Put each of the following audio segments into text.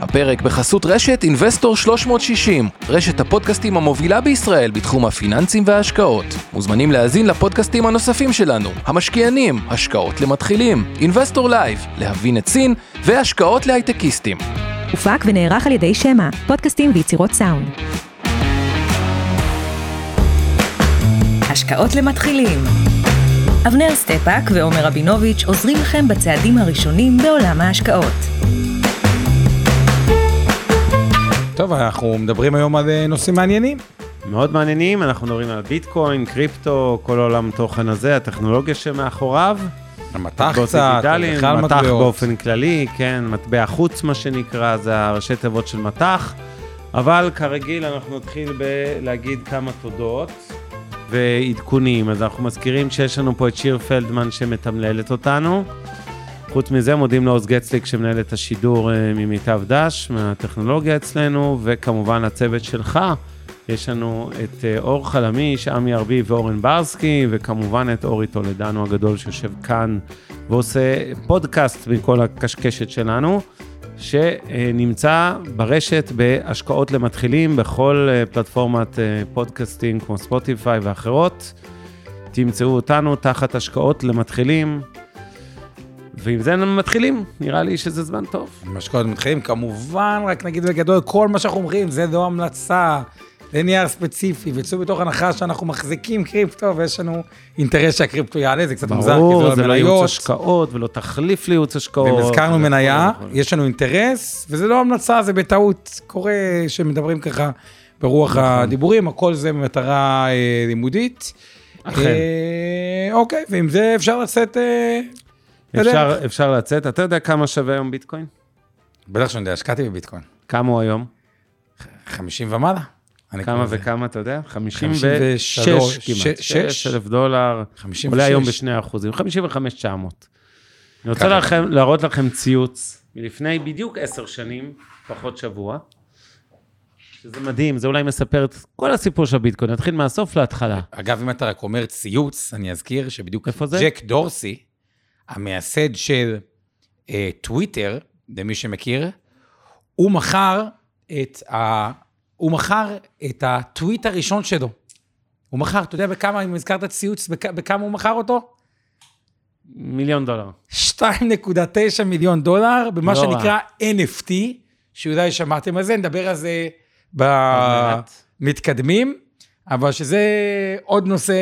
הפרק בחסות רשת אינבסטור 360, רשת הפודקאסטים המובילה בישראל בתחום הפיננסים וההשקעות. מוזמנים להאזין לפודקאסטים הנוספים שלנו, המשקיענים, השקעות למתחילים, אינבסטור לייב, להבין את סין, והשקעות להייטקיסטים. הופק ונערך על ידי שמע, פודקאסטים ויצירות סאונד. השקעות למתחילים אבנר סטפאק ועומר רבינוביץ' עוזרים לכם בצעדים הראשונים בעולם ההשקעות. טוב, אנחנו מדברים היום על אה, נושאים מעניינים. מאוד מעניינים, אנחנו מדברים על ביטקוין, קריפטו, כל עולם תוכן הזה, הטכנולוגיה שמאחוריו. המטח קצת, בכלל מטח מטבעות. באופן כללי, כן, מטבע חוץ מה שנקרא, זה הראשי תיבות של מטח. אבל כרגיל אנחנו נתחיל בלהגיד כמה תודות ועדכונים. אז אנחנו מזכירים שיש לנו פה את שיר פלדמן שמתמללת אותנו. חוץ מזה, מודים לעוז גצליק שמנהל את השידור אה, ממיטב דש, מהטכנולוגיה אצלנו, וכמובן הצוות שלך. יש לנו את אה, אור חלמיש, עמי ארבי ואורן ברסקי, וכמובן את אורי טולדנו הגדול שיושב כאן ועושה פודקאסט מכל הקשקשת שלנו, שנמצא ברשת בהשקעות למתחילים בכל אה, פלטפורמת פודקאסטים כמו ספוטיפיי ואחרות. תמצאו אותנו תחת השקעות למתחילים. ועם זה מתחילים, נראה לי שזה זמן טוב. עם השקעות מתחילים, כמובן, רק נגיד בגדול, כל מה שאנחנו אומרים זה לא המלצה, זה נייר ספציפי, וצאו בתוך הנחה שאנחנו מחזיקים קריפטו, ויש לנו אינטרס שהקריפטו יעלה, זה קצת מוזר, כי ברור, זה לא לא ייעוץ השקעות ולא תחליף לייעוץ השקעות. ואם הזכרנו מניה. יש לנו אינטרס, וזה לא המלצה, זה בטעות קורה שמדברים ככה ברוח נכון. הדיבורים, הכל זה במטרה אה, לימודית. אכן. אה, אוקיי, ועם זה אפשר לצאת... אה. אפשר, אפשר לצאת. אתה יודע כמה שווה היום ביטקוין? בטח שאני יודע, השקעתי בביטקוין. כמה הוא היום? 50 ומעלה. אני כמה. וכמה, אתה יודע? 56, 56 כמעט. שש, 6 אלף דולר. 56. עולה היום ב-2 אחוזים. 55,900. אני רוצה. לכם, להראות לכם ציוץ מלפני בדיוק 10 שנים, פחות שבוע. שזה מדהים, זה אולי מספר את כל הסיפור של הביטקוין. נתחיל מהסוף להתחלה. אגב, אם אתה רק אומר ציוץ, אני אזכיר שבדיוק איפה זה? ג'ק דורסי, המייסד של אה, טוויטר, למי שמכיר, הוא מכר את ה... הוא מכר את הטוויט הראשון שלו. הוא מכר, אתה יודע בכמה, אם הזכרת ציוץ, בכ, בכמה הוא מכר אותו? מיליון דולר. 2.9 מיליון דולר, במה לא רע. שנקרא NFT, שאולי שמעתם על זה, נדבר על זה. במתקדמים, אבל שזה עוד נושא,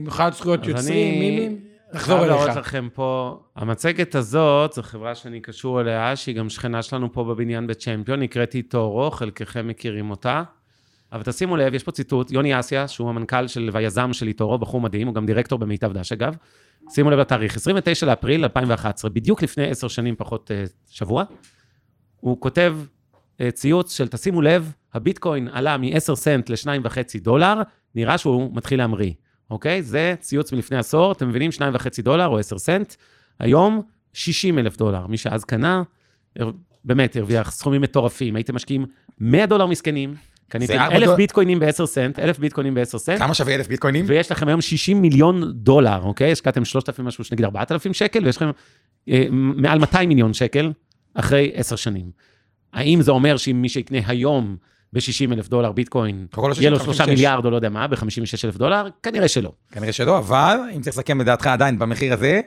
במיוחד זכויות יוצרים, אני מימים, נחזור חייב להראות אליך. לכם פה, המצגת הזאת, זו חברה שאני קשור אליה, שהיא גם שכנה שלנו פה בבניין בצ'מפיון, נקראת איטורו, חלקכם מכירים אותה. אבל תשימו לב, יש פה ציטוט, יוני אסיה, שהוא המנכ"ל של והיזם של איטורו, בחור מדהים, הוא גם דירקטור במיטב דש אגב. שימו לב לתאריך, 29 לאפריל 2011, בדיוק לפני עשר שנים פחות אה, שבוע, הוא כותב אה, ציוץ של תשימו לב, הביטקוין עלה מ-10 סנט ל-2.5 דולר, נראה שהוא מתחיל להמריא, אוקיי? זה ציוץ מלפני עשור, אתם מבינים? 2.5 דולר או 10 סנט, היום 60 אלף דולר. מי שאז קנה, באמת הרוויח סכומים מטורפים. הייתם משקיעים 100 דולר מסכנים, קניתם ארבע אלף דולר- ביטקוינים ב-10 סנט, אלף ביטקוינים ב-10 סנט, כמה שווה אלף ביטקוינים? ויש לכם היום 60 מיליון דולר, אוקיי? השקעתם 3,000 משהו, נגיד 4,000 שקל, ויש לכם אה, מעל 200 מיליון שקל אחרי 10 שנים. האם זה אומר שאם מי שיקנה היום ב-60 אלף דולר ביטקוין, לא יהיה לו 60, 3 56. מיליארד או לא יודע מה, ב-56 אלף דולר? כנראה שלא. כנראה שלא, אבל אם צריך לסכם לדעתך עדיין במחיר הזה,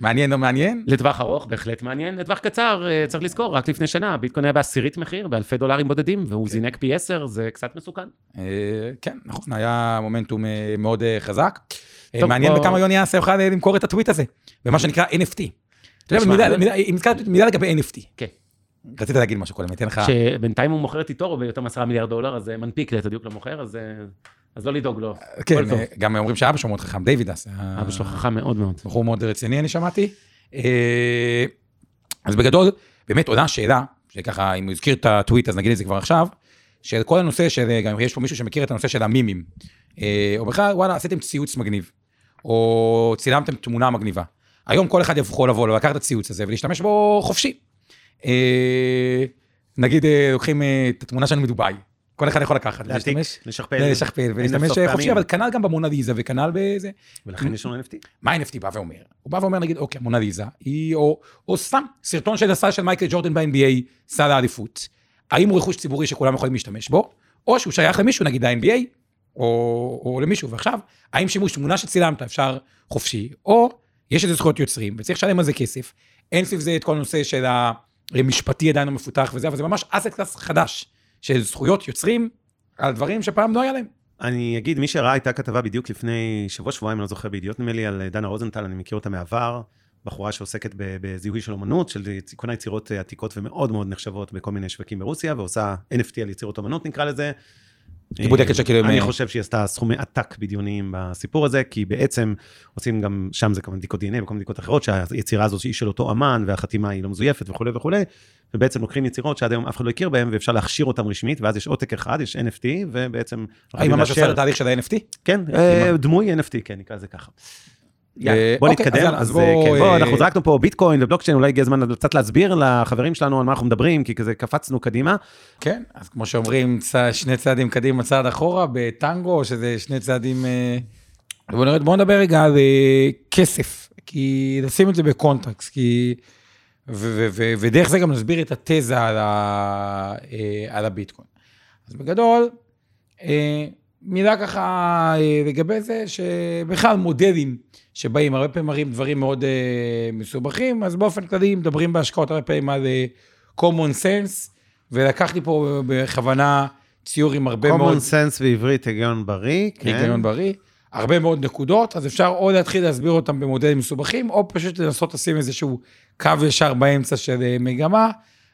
מעניין או מעניין? לטווח ארוך, בהחלט מעניין. לטווח קצר, אה, צריך לזכור, רק לפני שנה, ביטקוין היה בעשירית מחיר, באלפי דולרים בודדים, והוא זינק פי 10, זה קצת מסוכן. אה, כן, נכון, היה מומנטום אה, מאוד חזק. טוב, מעניין בוא- בכמה יוני אסה יוכל למכור את הטוויט הזה, במה שנקרא NFT. אתה יודע, מילה לגבי NFT. כן. רצית להגיד משהו קודם, אתן לך... שבינתיים הוא מוכר את איטורו ביותר מ-10 מיליארד דולר, אז זה מנפיק ליתר דיוק למוכר, אז, אה, אז לא לדאוג לו. כן. אה, גם אומרים שאבא שלו מאוד חכם, דיוויד אס. אבא שלו חכם מאוד מאוד. בחור מאוד רציני, אני שמעתי. אה, אז בגדול, באמת עולה שאלה, שככה, אם הוא הזכיר את הטוויט, אז נגיד את זה כבר עכשיו, של כל הנושא של, גם יש פה מישהו שמכיר את הנושא של המימים. אה, או בכלל, וואלה, עשיתם ציוץ מגניב, או צילמתם תמונה מגניבה. היום כל אחד יכול לבוא, לקחת את הציוץ הזה ולהשתמש בו חופשי. אה, נגיד, אה, לוקחים אה, את התמונה שלנו מדובאי, כל אחד יכול לקחת, להשתמש, לשכפל. לשכפל ולהשתמש חופשי. אבל כנ"ל גם במונליזה וכנ"ל בזה. ולכן יש לנו NFT. מה NFT בא ואומר? הוא בא ואומר, נגיד, אוקיי, המונליזה, היא, או, או סתם סרטון של הסל של מייקל ג'ורדן ב-NBA, סל האליפות. האם הוא רכוש ציבורי שכולם יכולים להשתמש בו, או שהוא שייך למישהו, נגיד ה-NBA, או, או למישהו, ועכשיו, האם שימוש תמונה שצילמת אפשר חופשי, או יש איזה זכויות יוצרים, וצריך לשלם על זה כסף. אין סביב זה את כל הנושא של המשפטי עדיין לא מפותח וזה, אבל זה ממש אסט קלאס חדש, של זכויות יוצרים על דברים שפעם לא היה להם. אני אגיד, מי שראה הייתה כתבה בדיוק לפני שבוע, שבועיים, אני לא זוכר בידיעות נדמה לי, על דנה רוזנטל, אני מכיר אותה מהעבר, בחורה שעוסקת בזיהוי של אומנות, של קונה יצירות אה, עתיקות ומאוד מאוד נחשבות בכל מיני שווקים ברוסיה, ועושה NFT על יצירות אומנות נקרא לזה. היא בודקת שכאילו... אני חושב שהיא עשתה סכומי עתק בדיוניים בסיפור הזה, כי בעצם עושים גם, שם זה כמובן בדיקות DNA וכל מיני בדיקות אחרות, שהיצירה הזאת היא של אותו אמן, והחתימה היא לא מזויפת וכולי וכולי, ובעצם לוקחים יצירות שעד היום אף אחד לא הכיר בהן, ואפשר להכשיר אותן רשמית, ואז יש עותק אחד, יש NFT, ובעצם... היא ממש עושה את התהליך של ה-NFT? כן, אה, דמוי NFT, כן, נקרא לזה ככה. בוא אוקיי, נתקדם, אז אז אה, בוא, כן, בוא, אה, אנחנו זרקנו פה ביטקוין ובלוקצ'יין, אולי הגיע הזמן קצת להסביר לחברים שלנו על מה אנחנו מדברים, כי כזה קפצנו קדימה. כן, אז כמו שאומרים, שני צעדים קדימה, צעד אחורה, בטנגו, שזה שני צעדים... אה, בוא נרד, בוא נדבר רגע על אה, כסף, כי נשים את זה בקונטקסט, כי... ודרך זה גם נסביר את התזה על, אה, הביטקוין. אז בגדול, אה, מילה ככה אה, לגבי זה, שבכלל מודלים שבאים, הרבה פעמים מראים דברים מאוד אה, מסובכים, אז באופן כללי מדברים בהשקעות הרבה פעמים על אה, common sense, ולקחתי פה בכוונה ציור עם הרבה מאוד... common sense בעברית, היגיון בריא, כן. היגיון בריא, הרבה מאוד נקודות, אז אפשר או להתחיל להסביר אותם במודלים מסובכים, או פשוט לנסות לשים איזשהו קו ישר באמצע של מגמה.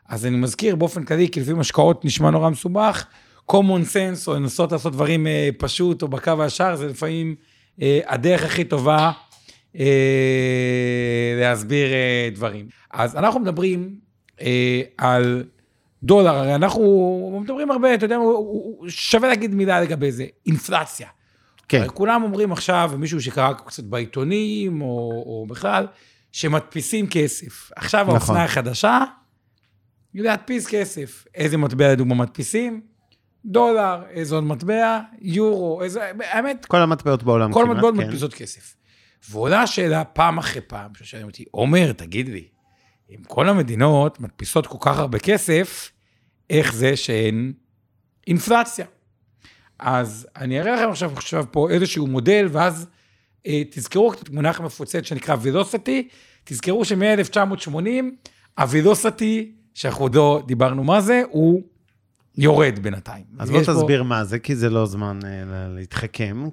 אז אני מזכיר באופן כללי, כי לפעמים השקעות נשמע נורא מסובך, common sense, או לנסות לעשות דברים אה, פשוט, או בקו הישר, זה לפעמים אה, הדרך הכי טובה אה, להסביר אה, דברים. אז אנחנו מדברים אה, על דולר, הרי אנחנו מדברים הרבה, אתה יודע, שווה להגיד מילה לגבי זה, אינפלציה. כן. הרי כולם אומרים עכשיו, מישהו שקרא קצת בעיתונים, או, או בכלל, שמדפיסים כסף. עכשיו נכון. האופנה החדשה, היא להדפיס כסף. איזה מטבע לדוגמה מדפיסים? דולר, איזה עוד מטבע? יורו, איזה... האמת, כל המטבעות בעולם כל המטבעות כן. מדפיסות כסף. ועולה השאלה פעם אחרי פעם, ששואלים אותי, עומר, תגיד לי, אם כל המדינות מדפיסות כל כך הרבה כסף, איך זה שאין אינפלציה? אז אני אראה לכם עכשיו, עכשיו פה איזשהו מודל, ואז אה, תזכרו את המונח המפוצץ שנקרא וילוסיטי, תזכרו שמ-1980, הוילוסיטי, שאנחנו עוד לא דיברנו מה זה, הוא יורד בינתיים. אז בוא יש פה- תסביר מה זה, כי זה לא זמן אה, ל- להתחכם.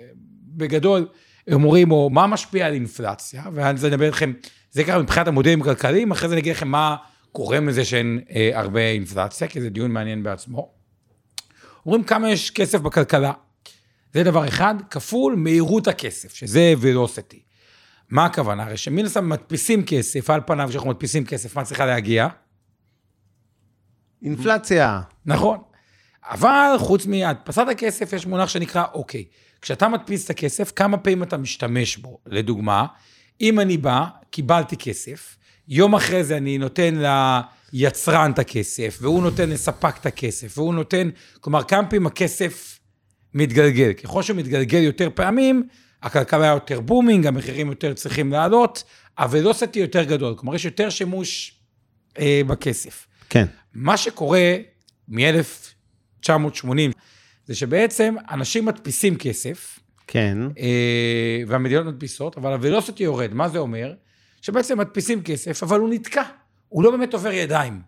בגדול, הם אומרים, או מה משפיע על אינפלציה, ואז אני אדבר לכם, זה ככה מבחינת המודלים הכלכליים, אחרי זה אני אגיד לכם מה גורם לזה שאין אה, הרבה אינפלציה, כי זה דיון מעניין בעצמו. אומרים כמה יש כסף בכלכלה. זה דבר אחד, כפול מהירות הכסף, שזה ולוסיטי. מה הכוונה? הרי שמן הסתם מדפיסים כסף, על פניו כשאנחנו מדפיסים כסף, מה צריכה להגיע? אינפלציה. נכון. אבל חוץ מהדפסת הכסף, יש מונח שנקרא אוקיי. כשאתה מדפיס את הכסף, כמה פעמים אתה משתמש בו? לדוגמה, אם אני בא, קיבלתי כסף, יום אחרי זה אני נותן ליצרן את הכסף, והוא נותן לספק את הכסף, והוא נותן, כלומר, כמה פעמים הכסף מתגלגל. ככל שהוא מתגלגל יותר פעמים, הכלכלה יותר בומינג, המחירים יותר צריכים לעלות, הוולוסיטי יותר גדול, כלומר, יש יותר שימוש אה, בכסף. כן. מה שקורה מ-1980 זה שבעצם אנשים מדפיסים כסף, כן. אה, והמדינות מדפיסות, אבל הוולוסיטי יורד. מה זה אומר? שבעצם מדפיסים כסף, אבל הוא נתקע. הוא לא באמת עובר ידיים.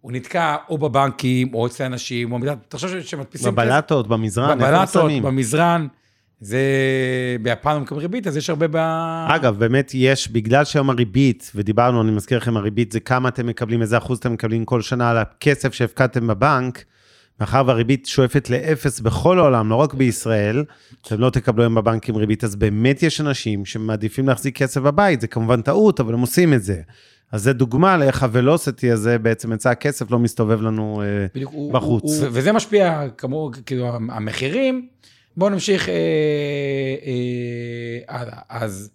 הוא נתקע או בבנקים, או אצל אנשים, או... תחשוב שמדפיסים בבלטות, במזרן, איפה בבלטות, שמים? במזרן. זה... ביפן לא מקבלים ריבית, אז יש הרבה ב... אגב, באמת יש, בגלל שהיום הריבית, ודיברנו, אני מזכיר לכם, הריבית זה כמה אתם מקבלים, איזה אחוז אתם מקבלים כל שנה על הכסף שהפקדתם בבנק, מאחר והריבית שואפת לאפס בכל העולם, לא רק בישראל, אתם לא תקבלו היום בבנקים ריבית, אז באמת יש אנשים שמעדיפים להחזיק כסף בבית, זה כמובן טעות, אבל הם עושים את זה. אז זה דוגמה לאיך הוולוסיטי הזה, בעצם יצא הכסף, לא מסתובב לנו אה, בדיוק, בחוץ. הוא- הוא- וזה משפיע, כמו, כאילו, המחירים. בואו נמשיך אה, אה, הלאה. אז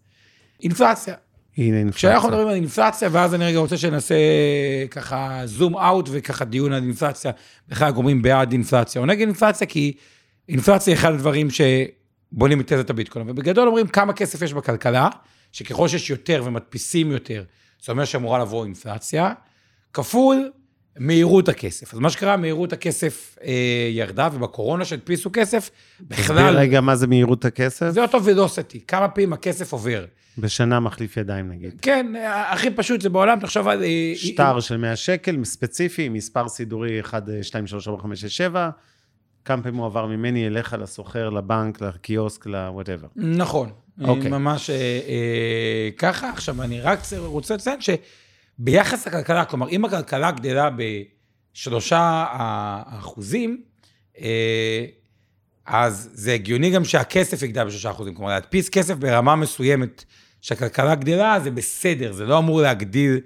אינפלציה. הנה אינפלציה. כשאנחנו מדברים על אינפלציה, ואז אני רגע רוצה שנעשה ככה זום אאוט וככה דיון על אינפלציה, בכלל גורמים בעד אינפלציה או נגד אינפלציה, כי אינפלציה היא אחד הדברים שבונים את תזת הביטקוין. ובגדול אומרים כמה כסף יש בכלכלה, שככל שיש יותר ומדפיסים יותר, זה אומר שאמורה לבוא אינפלציה, כפול מהירות הכסף. אז מה שקרה, מהירות הכסף אה, ירדה, ובקורונה שהדפיסו כסף, תסביר בכלל, רגע מה זה מהירות הכסף. זה אותו ולוסיטי, כמה פעמים הכסף עובר. בשנה מחליף ידיים נגיד. כן, הכי פשוט זה בעולם, תחשוב על... אה, שטר של 100 שקל, ספציפי, מספר סידורי 1, 2, 3, 4, 5, 6, 7. כמה פעמים הוא עבר ממני אליך לסוחר, לבנק, לקיוסק, ל-whatever. נכון, אוקיי. ממש אה, אה, ככה. עכשיו, אני רק רוצה לציין שביחס לכלכלה, כלומר, אם הכלכלה גדלה בשלושה אחוזים, אה, אז זה הגיוני גם שהכסף יגדל בשלושה אחוזים. כלומר, להדפיס כסף ברמה מסוימת שהכלכלה גדלה, זה בסדר, זה לא אמור להגדיל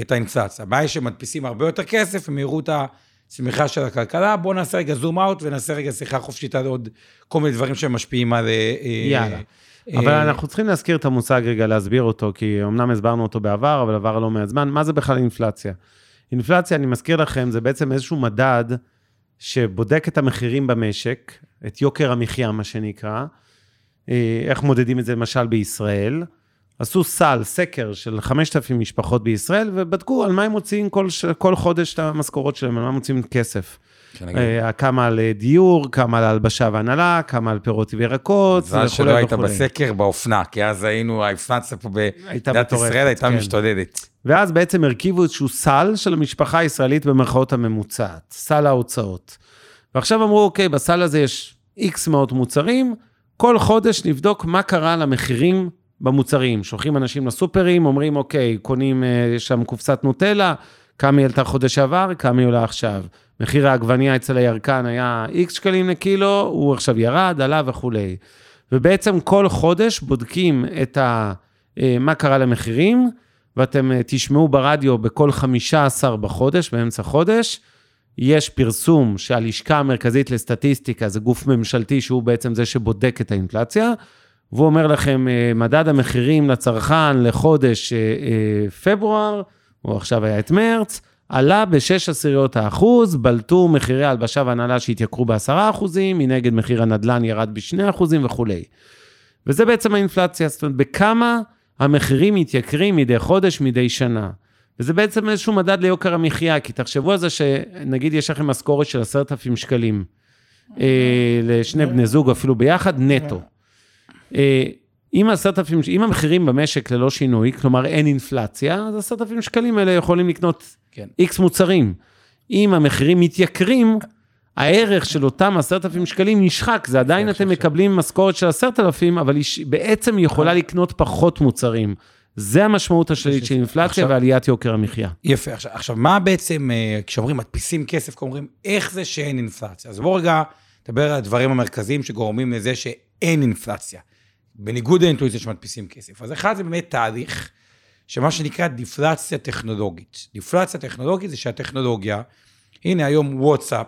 את האינפלציה. הבעיה היא שמדפיסים הרבה יותר כסף, ומהירות הצמיחה של הכלכלה. בואו נעשה רגע זום אאוט ונעשה רגע שיחה חופשית על עוד כל מיני דברים שמשפיעים על... אה, יאללה. אה, אבל אנחנו צריכים להזכיר את המושג רגע, להסביר אותו, כי אמנם הסברנו אותו בעבר, אבל עבר לא מעט זמן. מה זה בכלל אינפלציה? אינפלציה, אני מזכיר לכם, זה בעצם איזשהו מדד שבודק את המחירים במשק, את יוקר המחיה, מה שנקרא. אה, איך מודדים את זה למשל בישראל? עשו סל, סקר של 5,000 משפחות בישראל, ובדקו על מה הם מוציאים כל, כל חודש את המשכורות שלהם, על מה מוציאים כסף. כן, כמה על אה, דיור, כמה על הלבשה והנהלה, כמה על פירות וירקות, מזל שלא היית בסקר באופנה, כי אז היינו, האינפלציה פה במדינת ישראל הייתה כן. משתוללת. ואז בעצם הרכיבו איזשהו סל של המשפחה הישראלית במרכאות הממוצעת, סל ההוצאות. ועכשיו אמרו, אוקיי, בסל הזה יש איקס מאות מוצרים, כל חודש נבדוק מה קרה למחירים במוצרים. שולחים אנשים לסופרים, אומרים, אוקיי, קונים אה, שם קופסת נוטלה, כמה היא עלתה חודש שעבר, כמה היא עולה עכשיו. מחיר העגבנייה אצל הירקן היה איקס שקלים לקילו, הוא עכשיו ירד, עלה וכולי. ובעצם כל חודש בודקים את ה, אה, מה קרה למחירים, ואתם אה, תשמעו ברדיו בכל 15 בחודש, באמצע חודש, יש פרסום שהלשכה המרכזית לסטטיסטיקה, זה גוף ממשלתי שהוא בעצם זה שבודק את האינפלציה, והוא אומר לכם, אה, מדד המחירים לצרכן לחודש פברואר, או עכשיו היה את מרץ, עלה ב-6 עשיריות האחוז, בלטו מחירי ההלבשה והנהלה שהתייקרו ב-10 אחוזים, מנגד מחיר הנדל"ן ירד ב-2 אחוזים וכולי. וזה בעצם האינפלציה, זאת אומרת, בכמה המחירים מתייקרים מדי חודש, מדי שנה. וזה בעצם איזשהו מדד ליוקר המחיה, כי תחשבו על זה שנגיד יש לכם משכורת של 10,000 שקלים אה, לשני בני זוג, אפילו ביחד, נטו. אה, אם 10,000, אם המחירים במשק ללא שינוי, כלומר אין אינפלציה, אז 10,000 שקלים האלה יכולים לקנות כן. איקס מוצרים. אם המחירים מתייקרים, הערך של אותם 10,000 שקלים נשחק, זה עדיין אתם מקבלים משכורת של 10,000, אבל היא בעצם יכולה לקנות פחות מוצרים. זה המשמעות השלילית של אינפלציה ועליית יוקר המחיה. יפה, עכשיו, עכשיו מה בעצם, אה, כשאומרים מדפיסים כסף, אומרים, איך זה שאין אינפלציה? אז בואו רגע נדבר על הדברים המרכזיים שגורמים לזה שאין אינפלציה, בניגוד לאינטואיציה שמדפיסים כסף. אז אחד זה באמת תהליך, שמה שנקרא דיפלציה טכנולוגית. דיפלציה טכנולוגית זה שהטכנולוגיה, הנה היום וואטסאפ,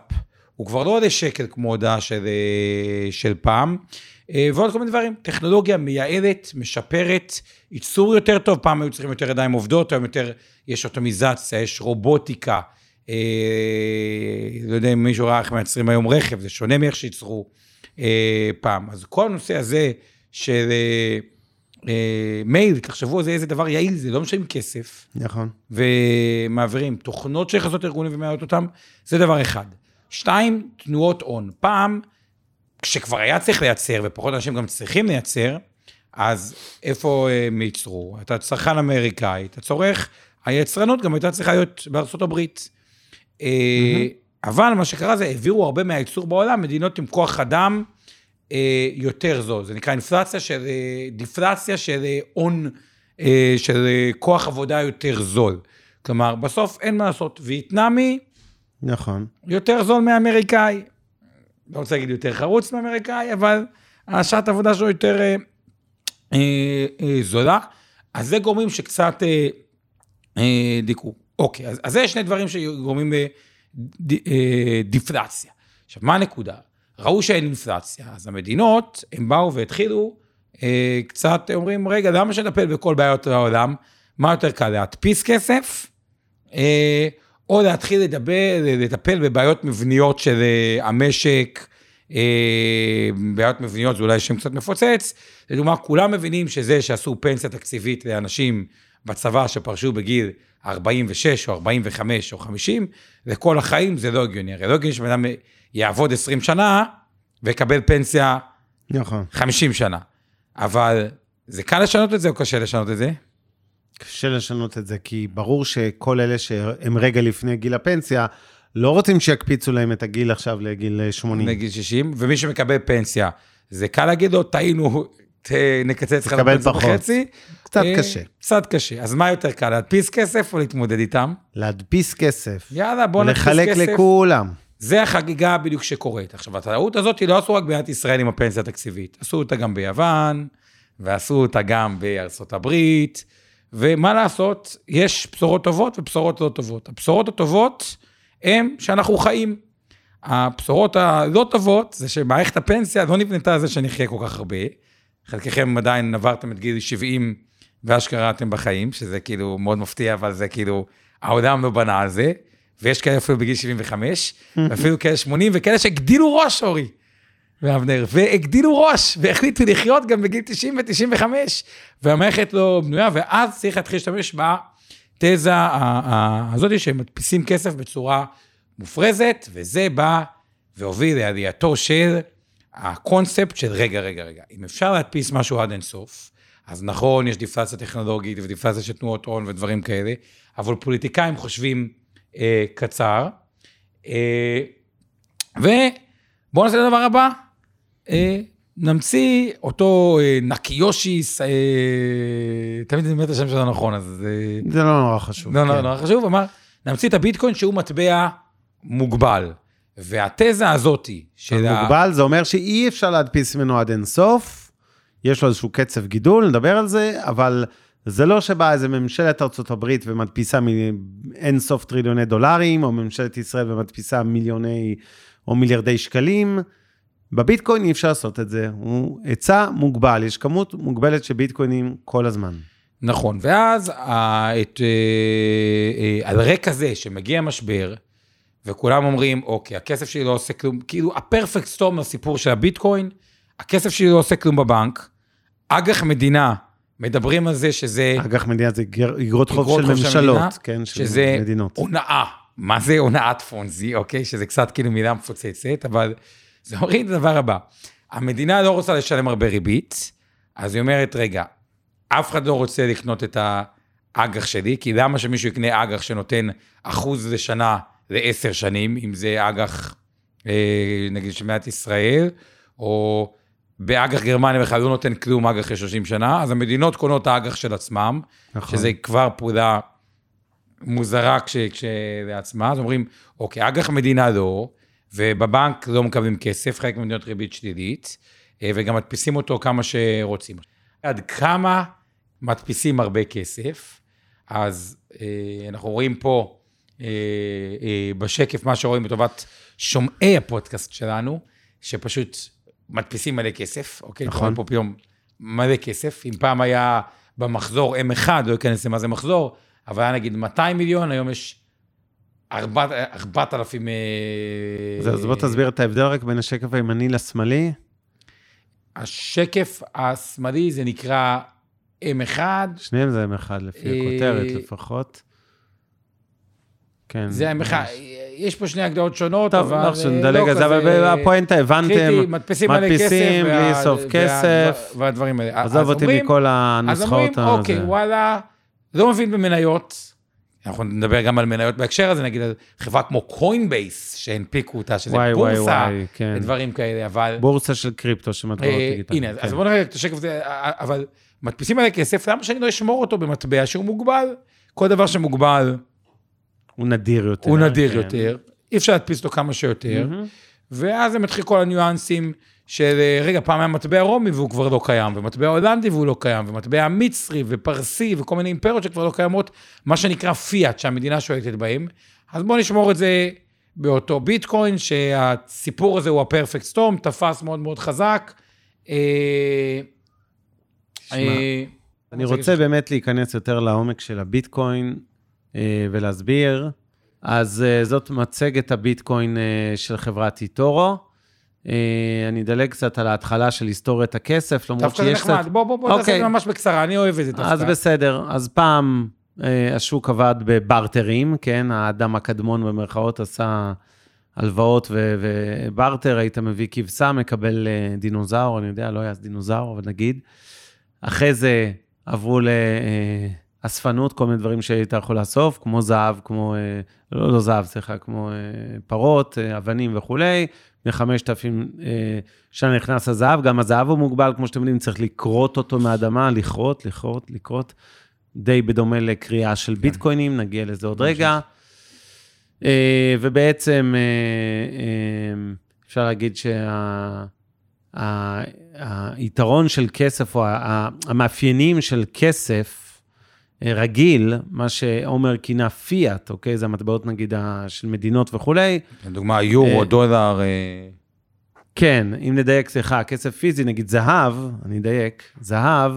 הוא כבר לא עולה שקל כמו הודעה של, אה, של פעם, אה, ועוד כל מיני דברים. טכנולוגיה מייעלת, משפרת, ייצור יותר טוב, פעם היו צריכים יותר ידיים עובדות, היום יותר, יש אוטומיזציה, יש רובוטיקה. אה, לא יודע אם מישהו ראה איך מייצרים היום רכב, זה שונה מאיך שייצרו אה, פעם. אז כל הנושא הזה של אה, אה, מייל, תחשבו על זה איזה דבר יעיל, זה לא משלמים כסף. נכון. ומעבירים תוכנות שנכנסות לארגונים ומעלות אותם, זה דבר אחד. שתיים, תנועות הון. פעם, כשכבר היה צריך לייצר, ופחות אנשים גם צריכים לייצר, אז איפה הם ייצרו? אתה צרכן אמריקאי, אתה צורך, היצרנות גם הייתה צריכה להיות בארצות הברית. אה, אבל מה שקרה זה, העבירו הרבה מהייצור בעולם, מדינות עם כוח אדם אה, יותר זול. זה נקרא אינפלציה של, אה, דיפלציה של אה, הון, אה, של אה, כוח עבודה יותר זול. כלומר, בסוף אין מה לעשות. וייטנאמי נכון. יותר זול מאמריקאי. לא רוצה להגיד יותר חרוץ מאמריקאי, אבל השעת העבודה שלו יותר אה, אה, אה, זולה. אז זה גורמים שקצת אה, אה, דיכאו. אוקיי, אז, אז זה שני דברים שגורמים לדיפלציה. עכשיו, מה הנקודה? ראו שאין אינפלציה, אז המדינות, הם באו והתחילו אה, קצת אומרים, רגע, למה שנטפל בכל בעיות העולם? מה יותר קל, להדפיס כסף, אה, או להתחיל לדבר, לטפל בבעיות מבניות של אה, המשק, אה, בעיות מבניות זה אולי שם קצת מפוצץ. לדוגמה, כולם מבינים שזה שעשו פנסיה תקציבית לאנשים בצבא שפרשו בגיל 46 או 45 או 50, לכל החיים זה לא הגיוני. הרי לא הגיוני שבן אדם יעבוד 20 שנה ויקבל פנסיה נכון. 50 שנה. אבל זה קל לשנות את זה או קשה לשנות את זה? קשה לשנות את זה, כי ברור שכל אלה שהם רגע לפני גיל הפנסיה, לא רוצים שיקפיצו להם את הגיל עכשיו לגיל 80. לגיל 60, ומי שמקבל פנסיה, זה קל להגיד לו, טעינו, נקצץ לך לפנסיה פחות. בחצי. קצת אה, קשה. קצת קשה. אז מה יותר קל, להדפיס כסף או להתמודד איתם? להדפיס כסף, יאללה, בוא נדפיס לחלק כסף. לכולם. זה החגיגה בדיוק שקורית. עכשיו, הטעות הזאת לא עשו רק במדינת ישראל עם הפנסיה התקציבית, עשו אותה גם ביוון, ועשו אותה גם בארצות הברית, ומה לעשות, יש בשורות טובות ובשורות לא טובות. הבשורות הטובות הן שאנחנו חיים. הבשורות הלא טובות זה שמערכת הפנסיה לא נבנתה על זה שנחיה כל כך הרבה. חלקכם עדיין עברתם את גיל 70 ואשכרה אתם בחיים, שזה כאילו מאוד מפתיע, אבל זה כאילו, העולם לא בנה על זה. ויש כאלה אפילו בגיל 75, ואפילו כאלה 80, וכאלה שהגדילו ראש, אורי ואבנר, והגדילו ראש, והחליטו לחיות גם בגיל 90 ו-95, והמערכת לא בנויה, ואז צריך להתחיל להשתמש בתזה הזאת שהם מדפיסים כסף בצורה מופרזת, וזה בא והוביל לעלייתו של הקונספט של רגע, רגע, רגע, אם אפשר להדפיס משהו עד אינסוף, אז נכון, יש דיפלציה טכנולוגית ודיפלציה של תנועות הון ודברים כאלה, אבל פוליטיקאים חושבים אה, קצר. אה, ובואו נעשה את הדבר הבא, אה, נמציא אותו אה, נקיושיס, אה, תמיד אני אומר את השם שלו נכון, אז אה, זה לא נורא חשוב. לא כן. נורא נורא חשוב, אמר, נמציא את הביטקוין שהוא מטבע מוגבל. והתזה הזאתי של ה... מוגבל, זה אומר שאי אפשר להדפיס ממנו עד אינסוף, יש לו איזשהו קצב גידול, נדבר על זה, אבל זה לא שבאה איזה ממשלת הברית ומדפיסה מאינסוף טריליוני דולרים, או ממשלת ישראל ומדפיסה מיליוני או מיליארדי שקלים. בביטקוין אי אפשר לעשות את זה, הוא היצע מוגבל, יש כמות מוגבלת של ביטקוינים כל הזמן. נכון, ואז את, אה, אה, על רקע זה שמגיע משבר, וכולם אומרים, אוקיי, הכסף שלי לא עושה כלום, כאילו הפרפקט סטורם לסיפור של הביטקוין, הכסף שלי לא עושה כלום בבנק, אג"ח מדינה, מדברים על זה שזה אג"ח מדינה זה גר- אגרות חוב של ממשלות, המדינה, כן, של שזה מדינות. הונאה. מה זה הונאת פונזי, אוקיי? שזה קצת כאילו מילה מפוצצת, אבל זה אומרים את הדבר הבא. המדינה לא רוצה לשלם הרבה ריבית, אז היא אומרת, רגע, אף אחד לא רוצה לקנות את האג"ח שלי, כי למה שמישהו יקנה אג"ח שנותן אחוז לשנה לעשר שנים, אם זה אג"ח, אה, נגיד, של מדינת ישראל, או באג"ח גרמניה בכלל לא נותן כלום אג"ח ל-30 שנה, אז המדינות קונות את האג"ח של עצמם, נכון. שזה כבר פעולה מוזרה כש, כשלעצמה, אז אומרים, אוקיי, אג"ח מדינה לא, ובבנק לא מקבלים כסף, חלק ממדינות ריבית שלילית, אה, וגם מדפיסים אותו כמה שרוצים. עד כמה מדפיסים הרבה כסף, אז אה, אנחנו רואים פה אה, אה, בשקף מה שרואים לטובת שומעי הפודקאסט שלנו, שפשוט מדפיסים מלא כסף, אוקיי? נכון. פה פתאום מלא כסף. אם פעם היה במחזור M1, לא אכנס למה זה מחזור, אבל היה נגיד 200 מיליון, היום יש 4,000... אז אז בוא תסביר את ההבדל רק בין השקף הימני לשמאלי. השקף השמאלי זה נקרא M1, שניהם זה M1 לפי אה, הכותרת לפחות. כן. זה M1. ממש. יש פה שני הגדרות שונות, טוב, אבל... לא אה, נדלג על זה, אבל כזה הפואנטה, הבנתם, קריטי, מדפיסים מלא כסף. מדפיסים בלי סוף כסף. והדברים האלה. עזוב אותי מכל אז אומרים, הנוסחאות. אוקיי. וואלה, לא מבין במניות. אנחנו נדבר גם על מניות בהקשר הזה, נגיד חברה כמו קוינבייס, שהנפיקו אותה, שזה וואי, וואי, בורסה, וואי, כן. ודברים כאלה, אבל... בואורסה של קריפטו שמטבעות אה, דיגיטליות. הנה, כן. אז בואו נראה את השקף הזה, אה, אבל מדפיסים עלי כסף, למה שאני לא אשמור אותו במטבע שהוא מוגבל? כל דבר שמוגבל הוא נדיר יותר. הוא נדיר כן. יותר, אי אפשר להדפיס אותו כמה שיותר, מהמם. ואז זה מתחיל כל הניואנסים של, אה, רגע, פעם היה מטבע רומי והוא כבר לא קיים, ומטבע הולנדי והוא לא קיים, ומטבע מצרי ופרסי וכל מיני אימפריות שכבר לא קיימות, מה שנקרא פיאט, שהמדינה שולטת בהם. אז בואו נשמור את זה באותו ביטקוין, שהסיפור הזה הוא הפרפקט סטורם, תפס מאוד מאוד חזק. אה, אה, אני רוצה באמת להיכנס יותר לעומק של הביטקוין ולהסביר. אז אה, זאת מצגת הביטקוין אה, של חברת איטורו. אה, אני אדלג קצת על ההתחלה של היסטוריית הכסף, למרות דווקא זה שיש נחמד, קצת... בוא, בוא, בוא תעשה את אוקיי. זה ממש בקצרה, אני אוהב את זה דווקא. אז בסדר, אז פעם אה, השוק עבד בברטרים, כן? האדם הקדמון במרכאות עשה הלוואות ו- וברטר, היית מביא כבשה, מקבל אה, דינוזאור, אני יודע, לא היה אז דינוזאור, אבל נגיד. אחרי זה עברו לאספנות, כל מיני דברים שהיית יכול לאסוף, כמו זהב, כמו, אה, לא, לא זהב, סליחה, כמו אה, פרות, אה, אבנים וכולי. מ-5,000 שנה נכנס הזהב, גם הזהב הוא מוגבל, כמו שאתם יודעים, צריך לכרות אותו מהאדמה, לכרות, לכרות, לכרות, די בדומה לקריאה של ביטקוינים, נגיע לזה עוד רגע. ובעצם אפשר להגיד שהיתרון של כסף, או המאפיינים של כסף רגיל, מה שעומר כינה פיאט, אוקיי? זה המטבעות נגיד של מדינות וכולי, לדוגמה, יורו, אה, דולר, אה, כן, אם נדייק, סליחה, כסף פיזי, נגיד זהב, אני אדייק, זהב,